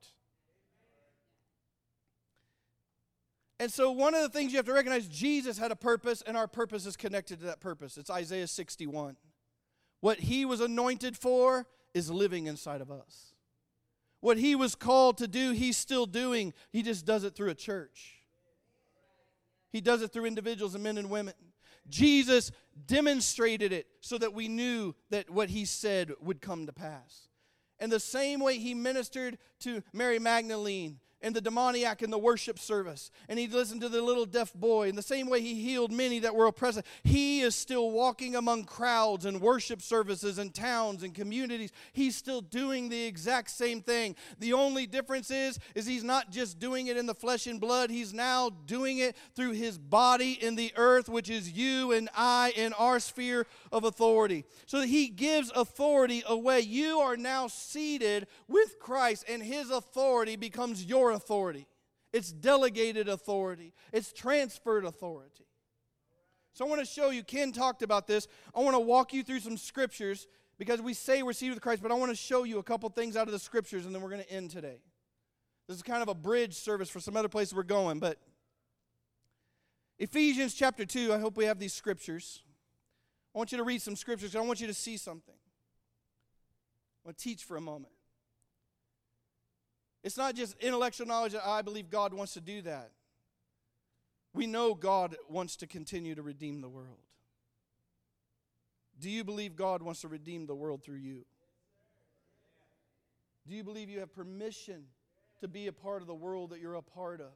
And so, one of the things you have to recognize Jesus had a purpose, and our purpose is connected to that purpose. It's Isaiah 61. What he was anointed for is living inside of us. What he was called to do, he's still doing. He just does it through a church, he does it through individuals and men and women. Jesus demonstrated it so that we knew that what he said would come to pass. And the same way he ministered to Mary Magdalene and the demoniac in the worship service. And he listened to the little deaf boy. In the same way he healed many that were oppressed, he is still walking among crowds and worship services and towns and communities. He's still doing the exact same thing. The only difference is, is he's not just doing it in the flesh and blood. He's now doing it through his body in the earth, which is you and I in our sphere of authority. So that he gives authority away. You are now seated with Christ, and his authority becomes your your authority. It's delegated authority. It's transferred authority. So I want to show you, Ken talked about this. I want to walk you through some scriptures because we say we're seated with Christ, but I want to show you a couple things out of the scriptures and then we're going to end today. This is kind of a bridge service for some other places we're going, but Ephesians chapter 2, I hope we have these scriptures. I want you to read some scriptures. I want you to see something. I want to teach for a moment. It's not just intellectual knowledge that I believe God wants to do that. We know God wants to continue to redeem the world. Do you believe God wants to redeem the world through you? Do you believe you have permission to be a part of the world that you're a part of?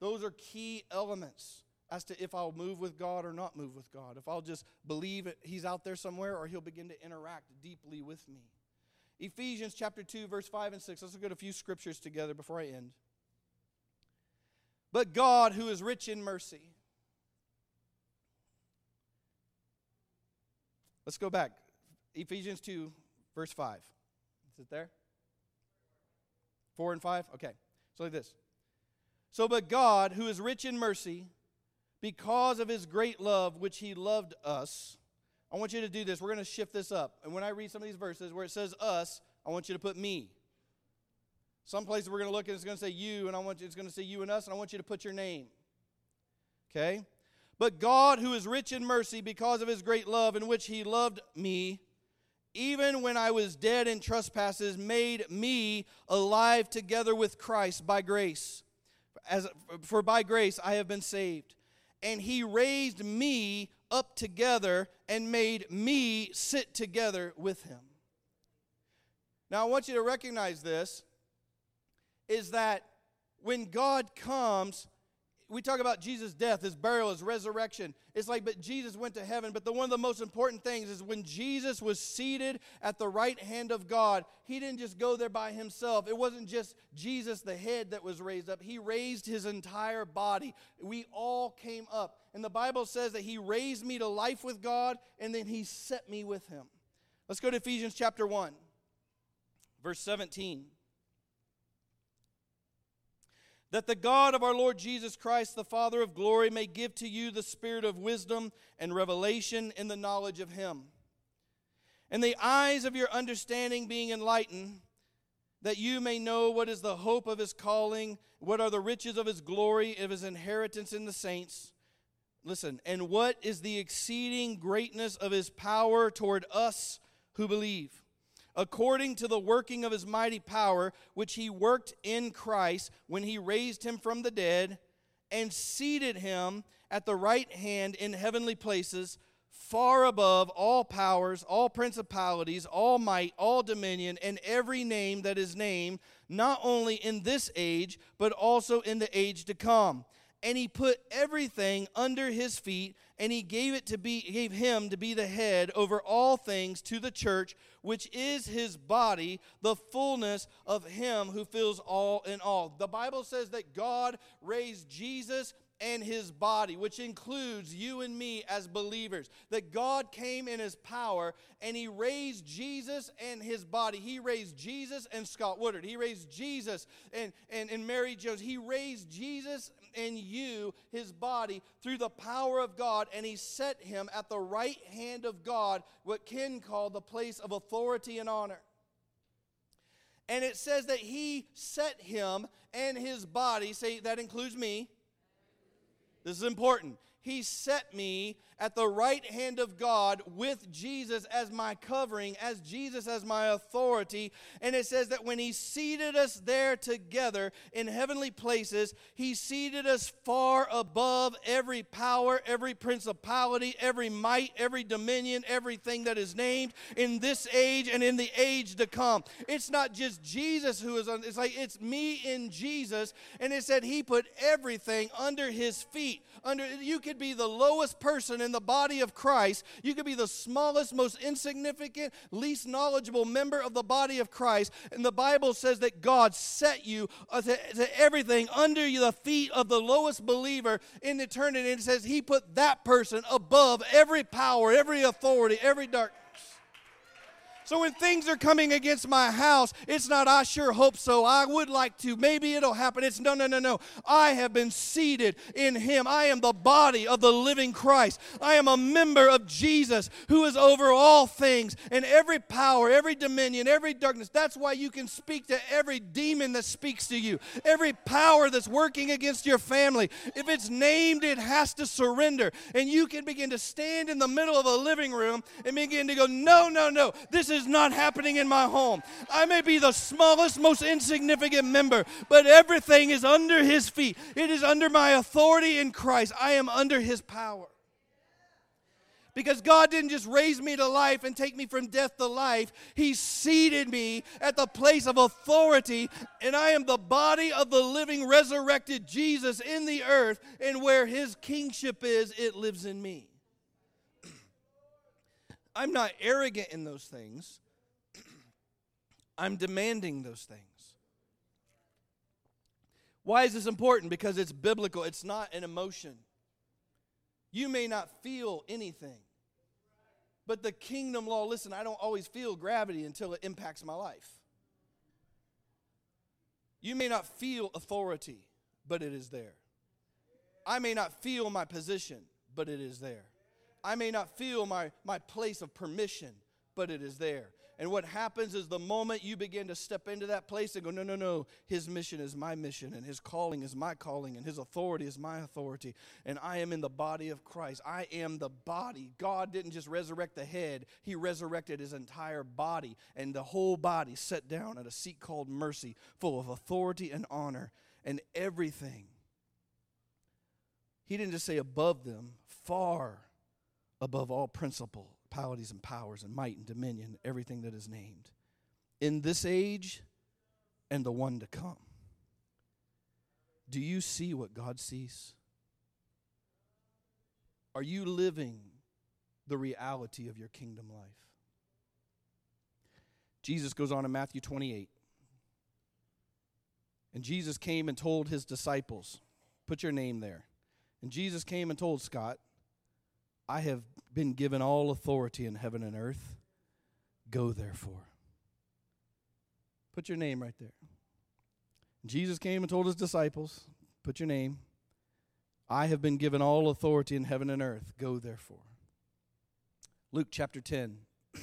Those are key elements as to if I'll move with God or not move with God. If I'll just believe He's out there somewhere or He'll begin to interact deeply with me. Ephesians chapter 2, verse 5 and 6. Let's look at a few scriptures together before I end. But God, who is rich in mercy, let's go back. Ephesians 2, verse 5. Is it there? 4 and 5? Okay. So, like this. So, but God, who is rich in mercy, because of his great love which he loved us, I want you to do this. We're going to shift this up. And when I read some of these verses where it says us, I want you to put me. Some places we're going to look and it's going to say you, and I want you, it's going to say you and us, and I want you to put your name. Okay? But God, who is rich in mercy because of his great love in which he loved me, even when I was dead in trespasses, made me alive together with Christ by grace. As, for by grace I have been saved. And he raised me up together and made me sit together with him. Now, I want you to recognize this is that when God comes, we talk about Jesus' death, his burial, his resurrection. It's like, but Jesus went to heaven. But the one of the most important things is when Jesus was seated at the right hand of God, he didn't just go there by himself. It wasn't just Jesus, the head, that was raised up. He raised his entire body. We all came up. And the Bible says that he raised me to life with God, and then he set me with him. Let's go to Ephesians chapter 1, verse 17 that the God of our Lord Jesus Christ, the Father of glory, may give to you the spirit of wisdom and revelation in the knowledge of Him. And the eyes of your understanding being enlightened, that you may know what is the hope of His calling, what are the riches of His glory, of His inheritance in the saints. Listen, and what is the exceeding greatness of His power toward us who believe according to the working of his mighty power, which he worked in Christ when he raised him from the dead and seated him at the right hand in heavenly places, far above all powers, all principalities, all might, all dominion, and every name that is named, not only in this age, but also in the age to come. And he put everything under his feet and he gave it to be gave him to be the head over all things to the church which is his body the fullness of him who fills all in all the bible says that god raised jesus and his body, which includes you and me as believers. That God came in his power and he raised Jesus and his body. He raised Jesus and Scott Woodard. He raised Jesus and, and, and Mary Jones. He raised Jesus and you, his body, through the power of God, and he set him at the right hand of God, what Ken called the place of authority and honor. And it says that he set him and his body, say that includes me. This is important. He set me at the right hand of God with Jesus as my covering, as Jesus as my authority. And it says that when He seated us there together in heavenly places, He seated us far above every power, every principality, every might, every dominion, everything that is named in this age and in the age to come. It's not just Jesus who is on, it's like it's me in Jesus. And it said He put everything under His feet. Under you could be the lowest person in the body of Christ. You could be the smallest, most insignificant, least knowledgeable member of the body of Christ. And the Bible says that God set you uh, to, to everything under the feet of the lowest believer in eternity. And it says He put that person above every power, every authority, every dark. So when things are coming against my house, it's not, I sure hope so. I would like to. Maybe it'll happen. It's no, no, no, no. I have been seated in Him. I am the body of the living Christ. I am a member of Jesus who is over all things and every power, every dominion, every darkness. That's why you can speak to every demon that speaks to you, every power that's working against your family. If it's named, it has to surrender. And you can begin to stand in the middle of a living room and begin to go, no, no, no. This is is not happening in my home. I may be the smallest, most insignificant member, but everything is under his feet. It is under my authority in Christ. I am under his power Because God didn't just raise me to life and take me from death to life, He seated me at the place of authority, and I am the body of the living, resurrected Jesus in the earth, and where His kingship is, it lives in me. I'm not arrogant in those things, [CLEARS THROAT] I'm demanding those things. Why is this important? Because it's biblical, it's not an emotion. You may not feel anything. But the kingdom law, listen, I don't always feel gravity until it impacts my life. You may not feel authority, but it is there. I may not feel my position, but it is there. I may not feel my, my place of permission, but it is there. And what happens is the moment you begin to step into that place and go, no, no, no, his mission is my mission, and his calling is my calling, and his authority is my authority, and I am in the body of Christ. I am the body. God didn't just resurrect the head, he resurrected his entire body, and the whole body set down at a seat called mercy, full of authority and honor and everything. He didn't just say above them, far above all principalities and powers and might and dominion, everything that is named, in this age and the one to come. Do you see what God sees? Are you living the reality of your kingdom life? Jesus goes on in Matthew 28. And Jesus came and told his disciples, put your name there. And Jesus came and told Scott, I have been given all authority in heaven and earth. Go therefore. Put your name right there. Jesus came and told his disciples, Put your name. I have been given all authority in heaven and earth. Go therefore. Luke chapter 10. [CLEARS THROAT]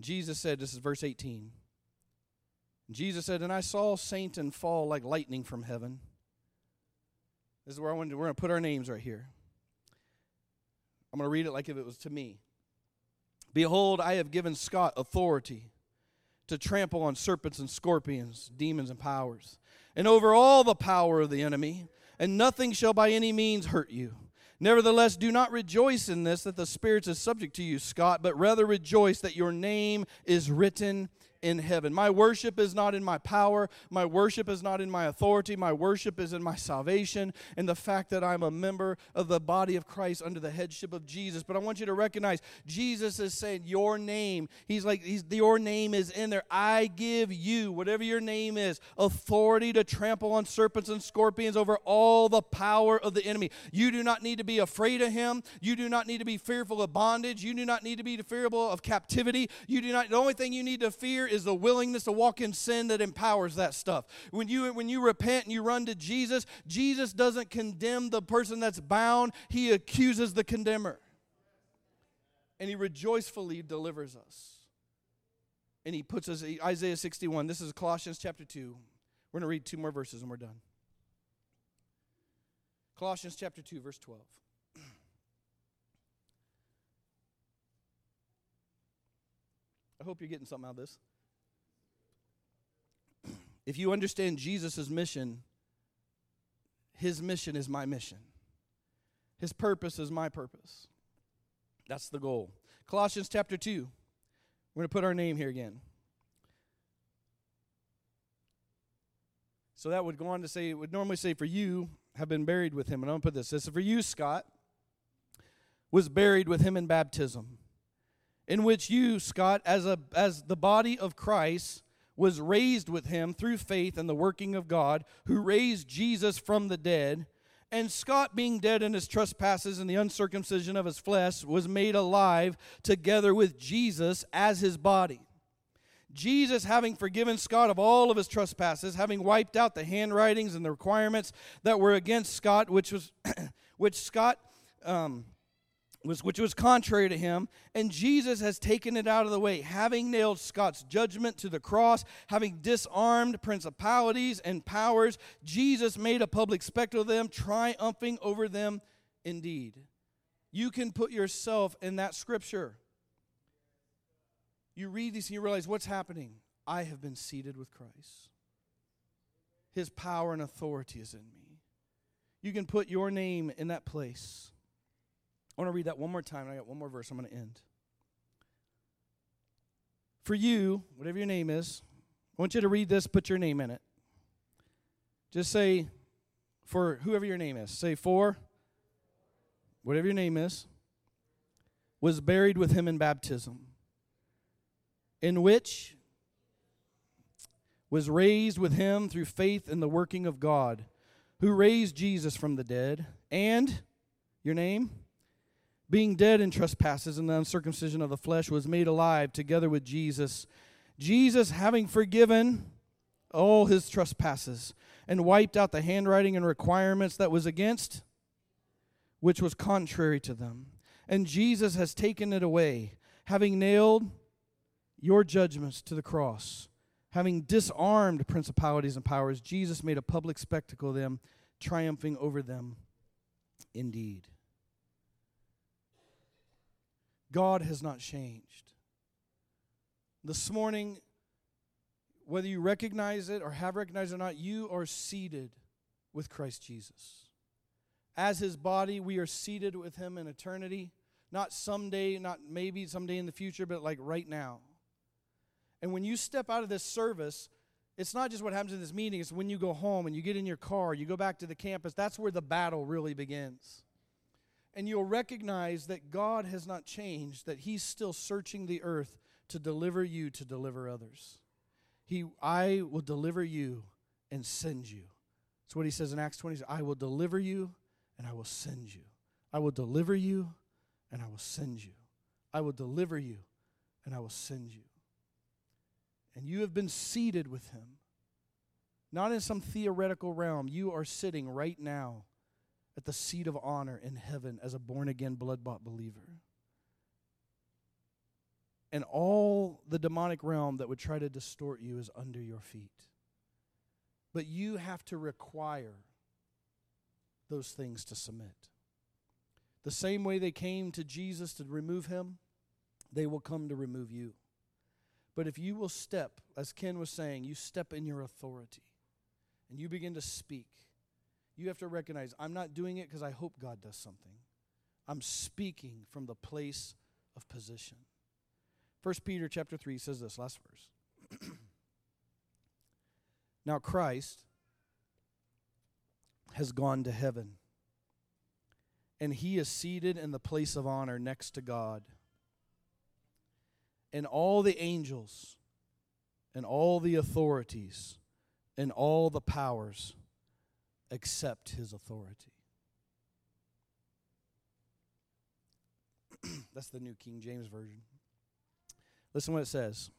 Jesus said, This is verse 18. Jesus said, And I saw Satan fall like lightning from heaven. This is where I wanted to, we're going to put our names right here. I'm going to read it like if it was to me. Behold, I have given Scott authority to trample on serpents and scorpions, demons and powers, and over all the power of the enemy, and nothing shall by any means hurt you. Nevertheless, do not rejoice in this that the Spirit is subject to you, Scott, but rather rejoice that your name is written in heaven. My worship is not in my power. My worship is not in my authority. My worship is in my salvation and the fact that I'm a member of the body of Christ under the headship of Jesus. But I want you to recognize Jesus is saying, Your name. He's like, he's, Your name is in there. I give you, whatever your name is, authority to trample on serpents and scorpions over all the power of the enemy. You do not need to be afraid of him. You do not need to be fearful of bondage. You do not need to be fearful of captivity. You do not, the only thing you need to fear is the willingness to walk in sin that empowers that stuff. When you when you repent and you run to Jesus, Jesus doesn't condemn the person that's bound, he accuses the condemner. And he rejoicefully delivers us. And he puts us Isaiah 61. This is Colossians chapter 2. We're going to read two more verses and we're done. Colossians chapter 2 verse 12. [CLEARS THROAT] I hope you're getting something out of this. If you understand Jesus' mission, his mission is my mission. His purpose is my purpose. That's the goal. Colossians chapter 2. We're going to put our name here again. So that would go on to say, it would normally say, for you have been buried with him. And I'm going to put this. This is for you, Scott, was buried with him in baptism, in which you, Scott, as, a, as the body of Christ, was raised with him through faith in the working of God, who raised Jesus from the dead. And Scott, being dead in his trespasses and the uncircumcision of his flesh, was made alive together with Jesus as his body. Jesus, having forgiven Scott of all of his trespasses, having wiped out the handwritings and the requirements that were against Scott, which was [CLEARS THROAT] which Scott um, which was contrary to him, and Jesus has taken it out of the way, having nailed Scott's judgment to the cross, having disarmed principalities and powers. Jesus made a public spectacle of them, triumphing over them indeed. You can put yourself in that scripture. You read these and you realize what's happening. I have been seated with Christ. His power and authority is in me. You can put your name in that place. I want to read that one more time. I got one more verse. I'm going to end. For you, whatever your name is, I want you to read this, put your name in it. Just say, for whoever your name is, say, for whatever your name is, was buried with him in baptism, in which was raised with him through faith in the working of God, who raised Jesus from the dead, and your name? Being dead in trespasses and the uncircumcision of the flesh, was made alive together with Jesus. Jesus, having forgiven all his trespasses and wiped out the handwriting and requirements that was against, which was contrary to them. And Jesus has taken it away, having nailed your judgments to the cross. Having disarmed principalities and powers, Jesus made a public spectacle of them, triumphing over them indeed. God has not changed. This morning, whether you recognize it or have recognized it or not, you are seated with Christ Jesus. As his body, we are seated with him in eternity. Not someday, not maybe someday in the future, but like right now. And when you step out of this service, it's not just what happens in this meeting, it's when you go home and you get in your car, you go back to the campus. That's where the battle really begins and you'll recognize that God has not changed, that He's still searching the earth to deliver you to deliver others. He, I will deliver you and send you. That's what He says in Acts 20. I will deliver you and I will send you. I will deliver you and I will send you. I will deliver you and I will send you. And you have been seated with Him, not in some theoretical realm. You are sitting right now at the seat of honor in heaven as a born again, blood bought believer. And all the demonic realm that would try to distort you is under your feet. But you have to require those things to submit. The same way they came to Jesus to remove him, they will come to remove you. But if you will step, as Ken was saying, you step in your authority and you begin to speak you have to recognize I'm not doing it because I hope God does something. I'm speaking from the place of position. 1 Peter chapter 3 says this last verse. [CLEARS THROAT] now Christ has gone to heaven and he is seated in the place of honor next to God. And all the angels and all the authorities and all the powers accept his authority. [CLEARS THROAT] That's the New King James Version. Listen what it says.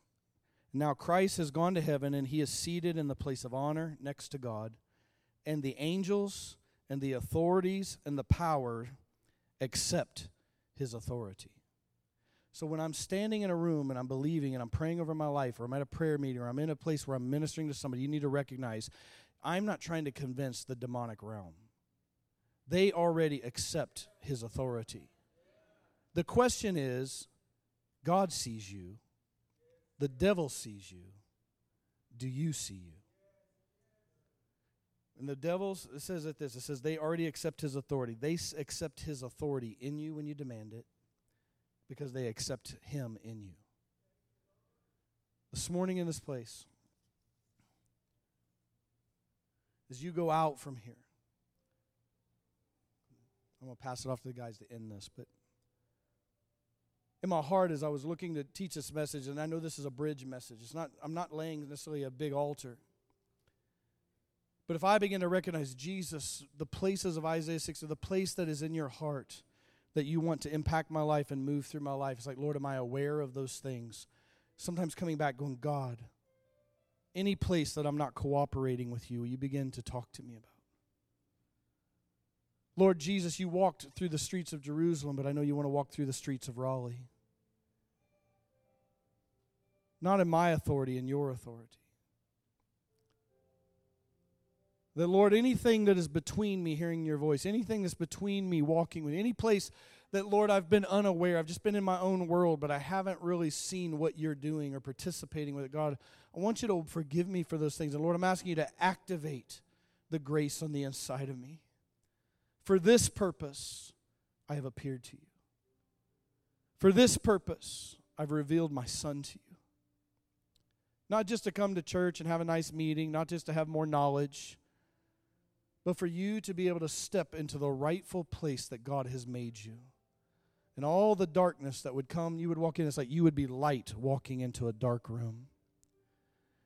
Now Christ has gone to heaven and he is seated in the place of honor next to God, and the angels and the authorities and the power accept his authority. So when I'm standing in a room and I'm believing and I'm praying over my life, or I'm at a prayer meeting, or I'm in a place where I'm ministering to somebody, you need to recognize I'm not trying to convince the demonic realm. They already accept his authority. The question is God sees you, the devil sees you. Do you see you? And the devil it says it this it says they already accept his authority. They accept his authority in you when you demand it because they accept him in you. This morning in this place, as you go out from here. I'm going to pass it off to the guys to end this, but in my heart as I was looking to teach this message, and I know this is a bridge message. It's not I'm not laying necessarily a big altar. But if I begin to recognize Jesus, the places of Isaiah 60, the place that is in your heart that you want to impact my life and move through my life, it's like, Lord, am I aware of those things? Sometimes coming back, going, God, any place that I'm not cooperating with you, you begin to talk to me about. Lord Jesus, you walked through the streets of Jerusalem, but I know you want to walk through the streets of Raleigh. Not in my authority, in your authority. That, Lord, anything that is between me hearing your voice, anything that's between me walking with, any place that, Lord, I've been unaware, I've just been in my own world, but I haven't really seen what you're doing or participating with it. God, I want you to forgive me for those things. And Lord, I'm asking you to activate the grace on the inside of me for this purpose I have appeared to you. For this purpose, I've revealed my Son to you. Not just to come to church and have a nice meeting, not just to have more knowledge, but for you to be able to step into the rightful place that God has made you. And all the darkness that would come, you would walk in, it's like you would be light walking into a dark room.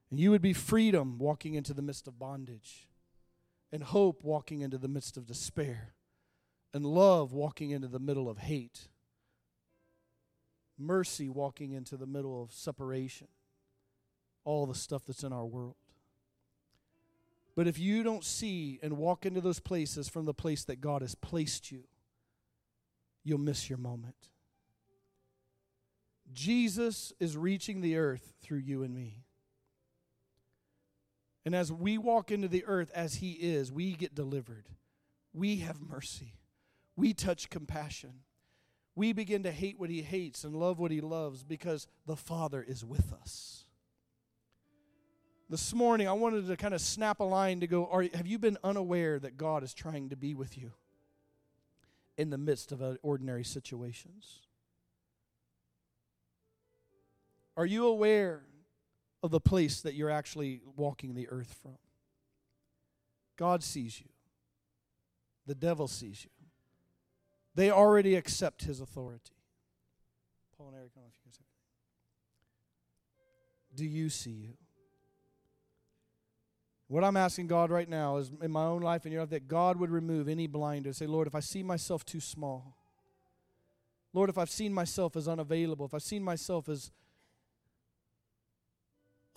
And you would be freedom walking into the midst of bondage, and hope walking into the midst of despair, and love walking into the middle of hate, mercy walking into the middle of separation, all the stuff that's in our world. But if you don't see and walk into those places from the place that God has placed you, you'll miss your moment. Jesus is reaching the earth through you and me. And as we walk into the earth as He is, we get delivered. We have mercy. We touch compassion. We begin to hate what He hates and love what He loves because the Father is with us. This morning, I wanted to kind of snap a line to go are, Have you been unaware that God is trying to be with you in the midst of ordinary situations? Are you aware of the place that you're actually walking the earth from. God sees you, the devil sees you. They already accept his authority. Paul and Eric, know if you guys have Do you see you? What I'm asking God right now is in my own life and your life that God would remove any blinders. Say, Lord, if I see myself too small, Lord, if I've seen myself as unavailable, if I've seen myself as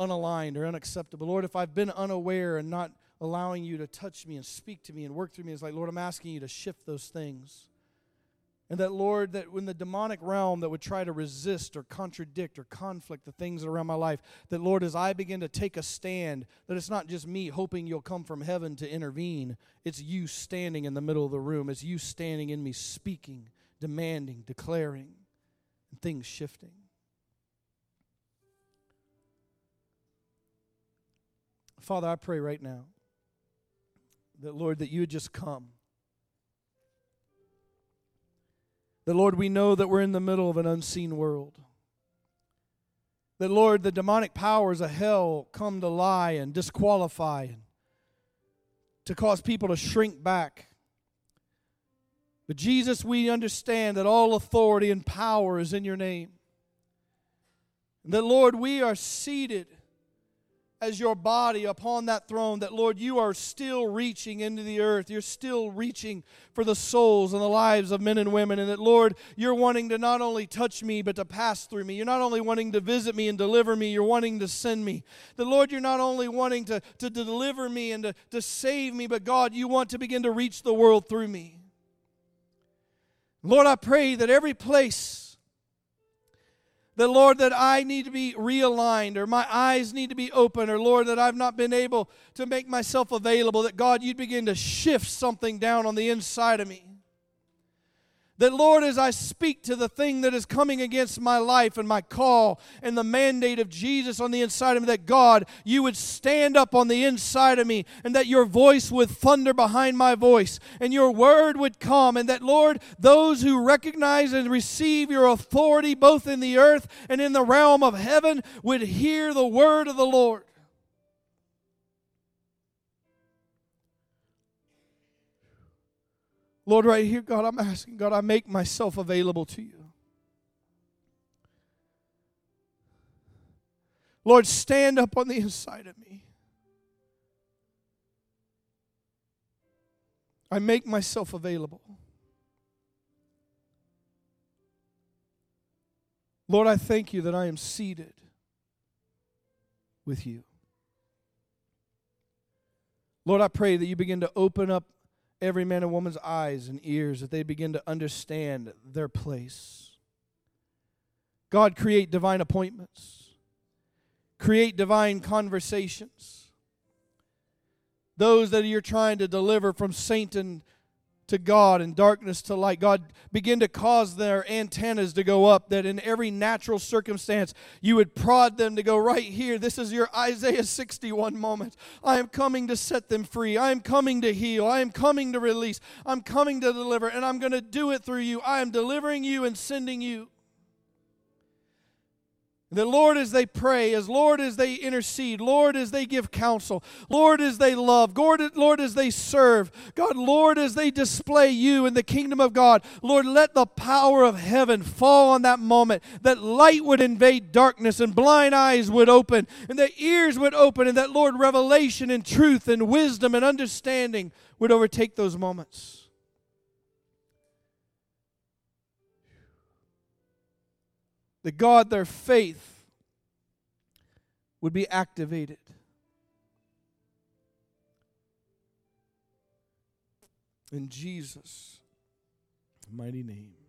unaligned or unacceptable. Lord, if I've been unaware and not allowing you to touch me and speak to me and work through me, it's like, Lord, I'm asking you to shift those things. And that, Lord, that when the demonic realm that would try to resist or contradict or conflict the things around my life, that, Lord, as I begin to take a stand, that it's not just me hoping you'll come from heaven to intervene. It's you standing in the middle of the room. It's you standing in me, speaking, demanding, declaring, and things shifting. Father, I pray right now that, Lord, that you would just come. That, Lord, we know that we're in the middle of an unseen world. That, Lord, the demonic powers of hell come to lie and disqualify and to cause people to shrink back. But, Jesus, we understand that all authority and power is in your name. And that, Lord, we are seated as your body upon that throne, that Lord, you are still reaching into the earth. You're still reaching for the souls and the lives of men and women. And that, Lord, you're wanting to not only touch me, but to pass through me. You're not only wanting to visit me and deliver me, you're wanting to send me. That, Lord, you're not only wanting to, to deliver me and to, to save me, but God, you want to begin to reach the world through me. Lord, I pray that every place that, Lord, that I need to be realigned or my eyes need to be open or, Lord, that I've not been able to make myself available, that, God, you'd begin to shift something down on the inside of me. That, Lord, as I speak to the thing that is coming against my life and my call and the mandate of Jesus on the inside of me, that God, you would stand up on the inside of me and that your voice would thunder behind my voice and your word would come. And that, Lord, those who recognize and receive your authority both in the earth and in the realm of heaven would hear the word of the Lord. Lord, right here, God, I'm asking, God, I make myself available to you. Lord, stand up on the inside of me. I make myself available. Lord, I thank you that I am seated with you. Lord, I pray that you begin to open up every man and woman's eyes and ears that they begin to understand their place. God, create divine appointments, create divine conversations. Those that you're trying to deliver from Satan to God and darkness to light. God begin to cause their antennas to go up, that in every natural circumstance you would prod them to go right here. This is your Isaiah 61 moment. I am coming to set them free. I am coming to heal. I am coming to release. I'm coming to deliver, and I'm going to do it through you. I am delivering you and sending you. That Lord, as they pray, as Lord, as they intercede, Lord, as they give counsel, Lord, as they love, Lord, Lord, as they serve, God, Lord, as they display you in the kingdom of God, Lord, let the power of heaven fall on that moment, that light would invade darkness and blind eyes would open and that ears would open, and that, Lord, revelation and truth and wisdom and understanding would overtake those moments. That God, their faith would be activated. In Jesus' mighty name.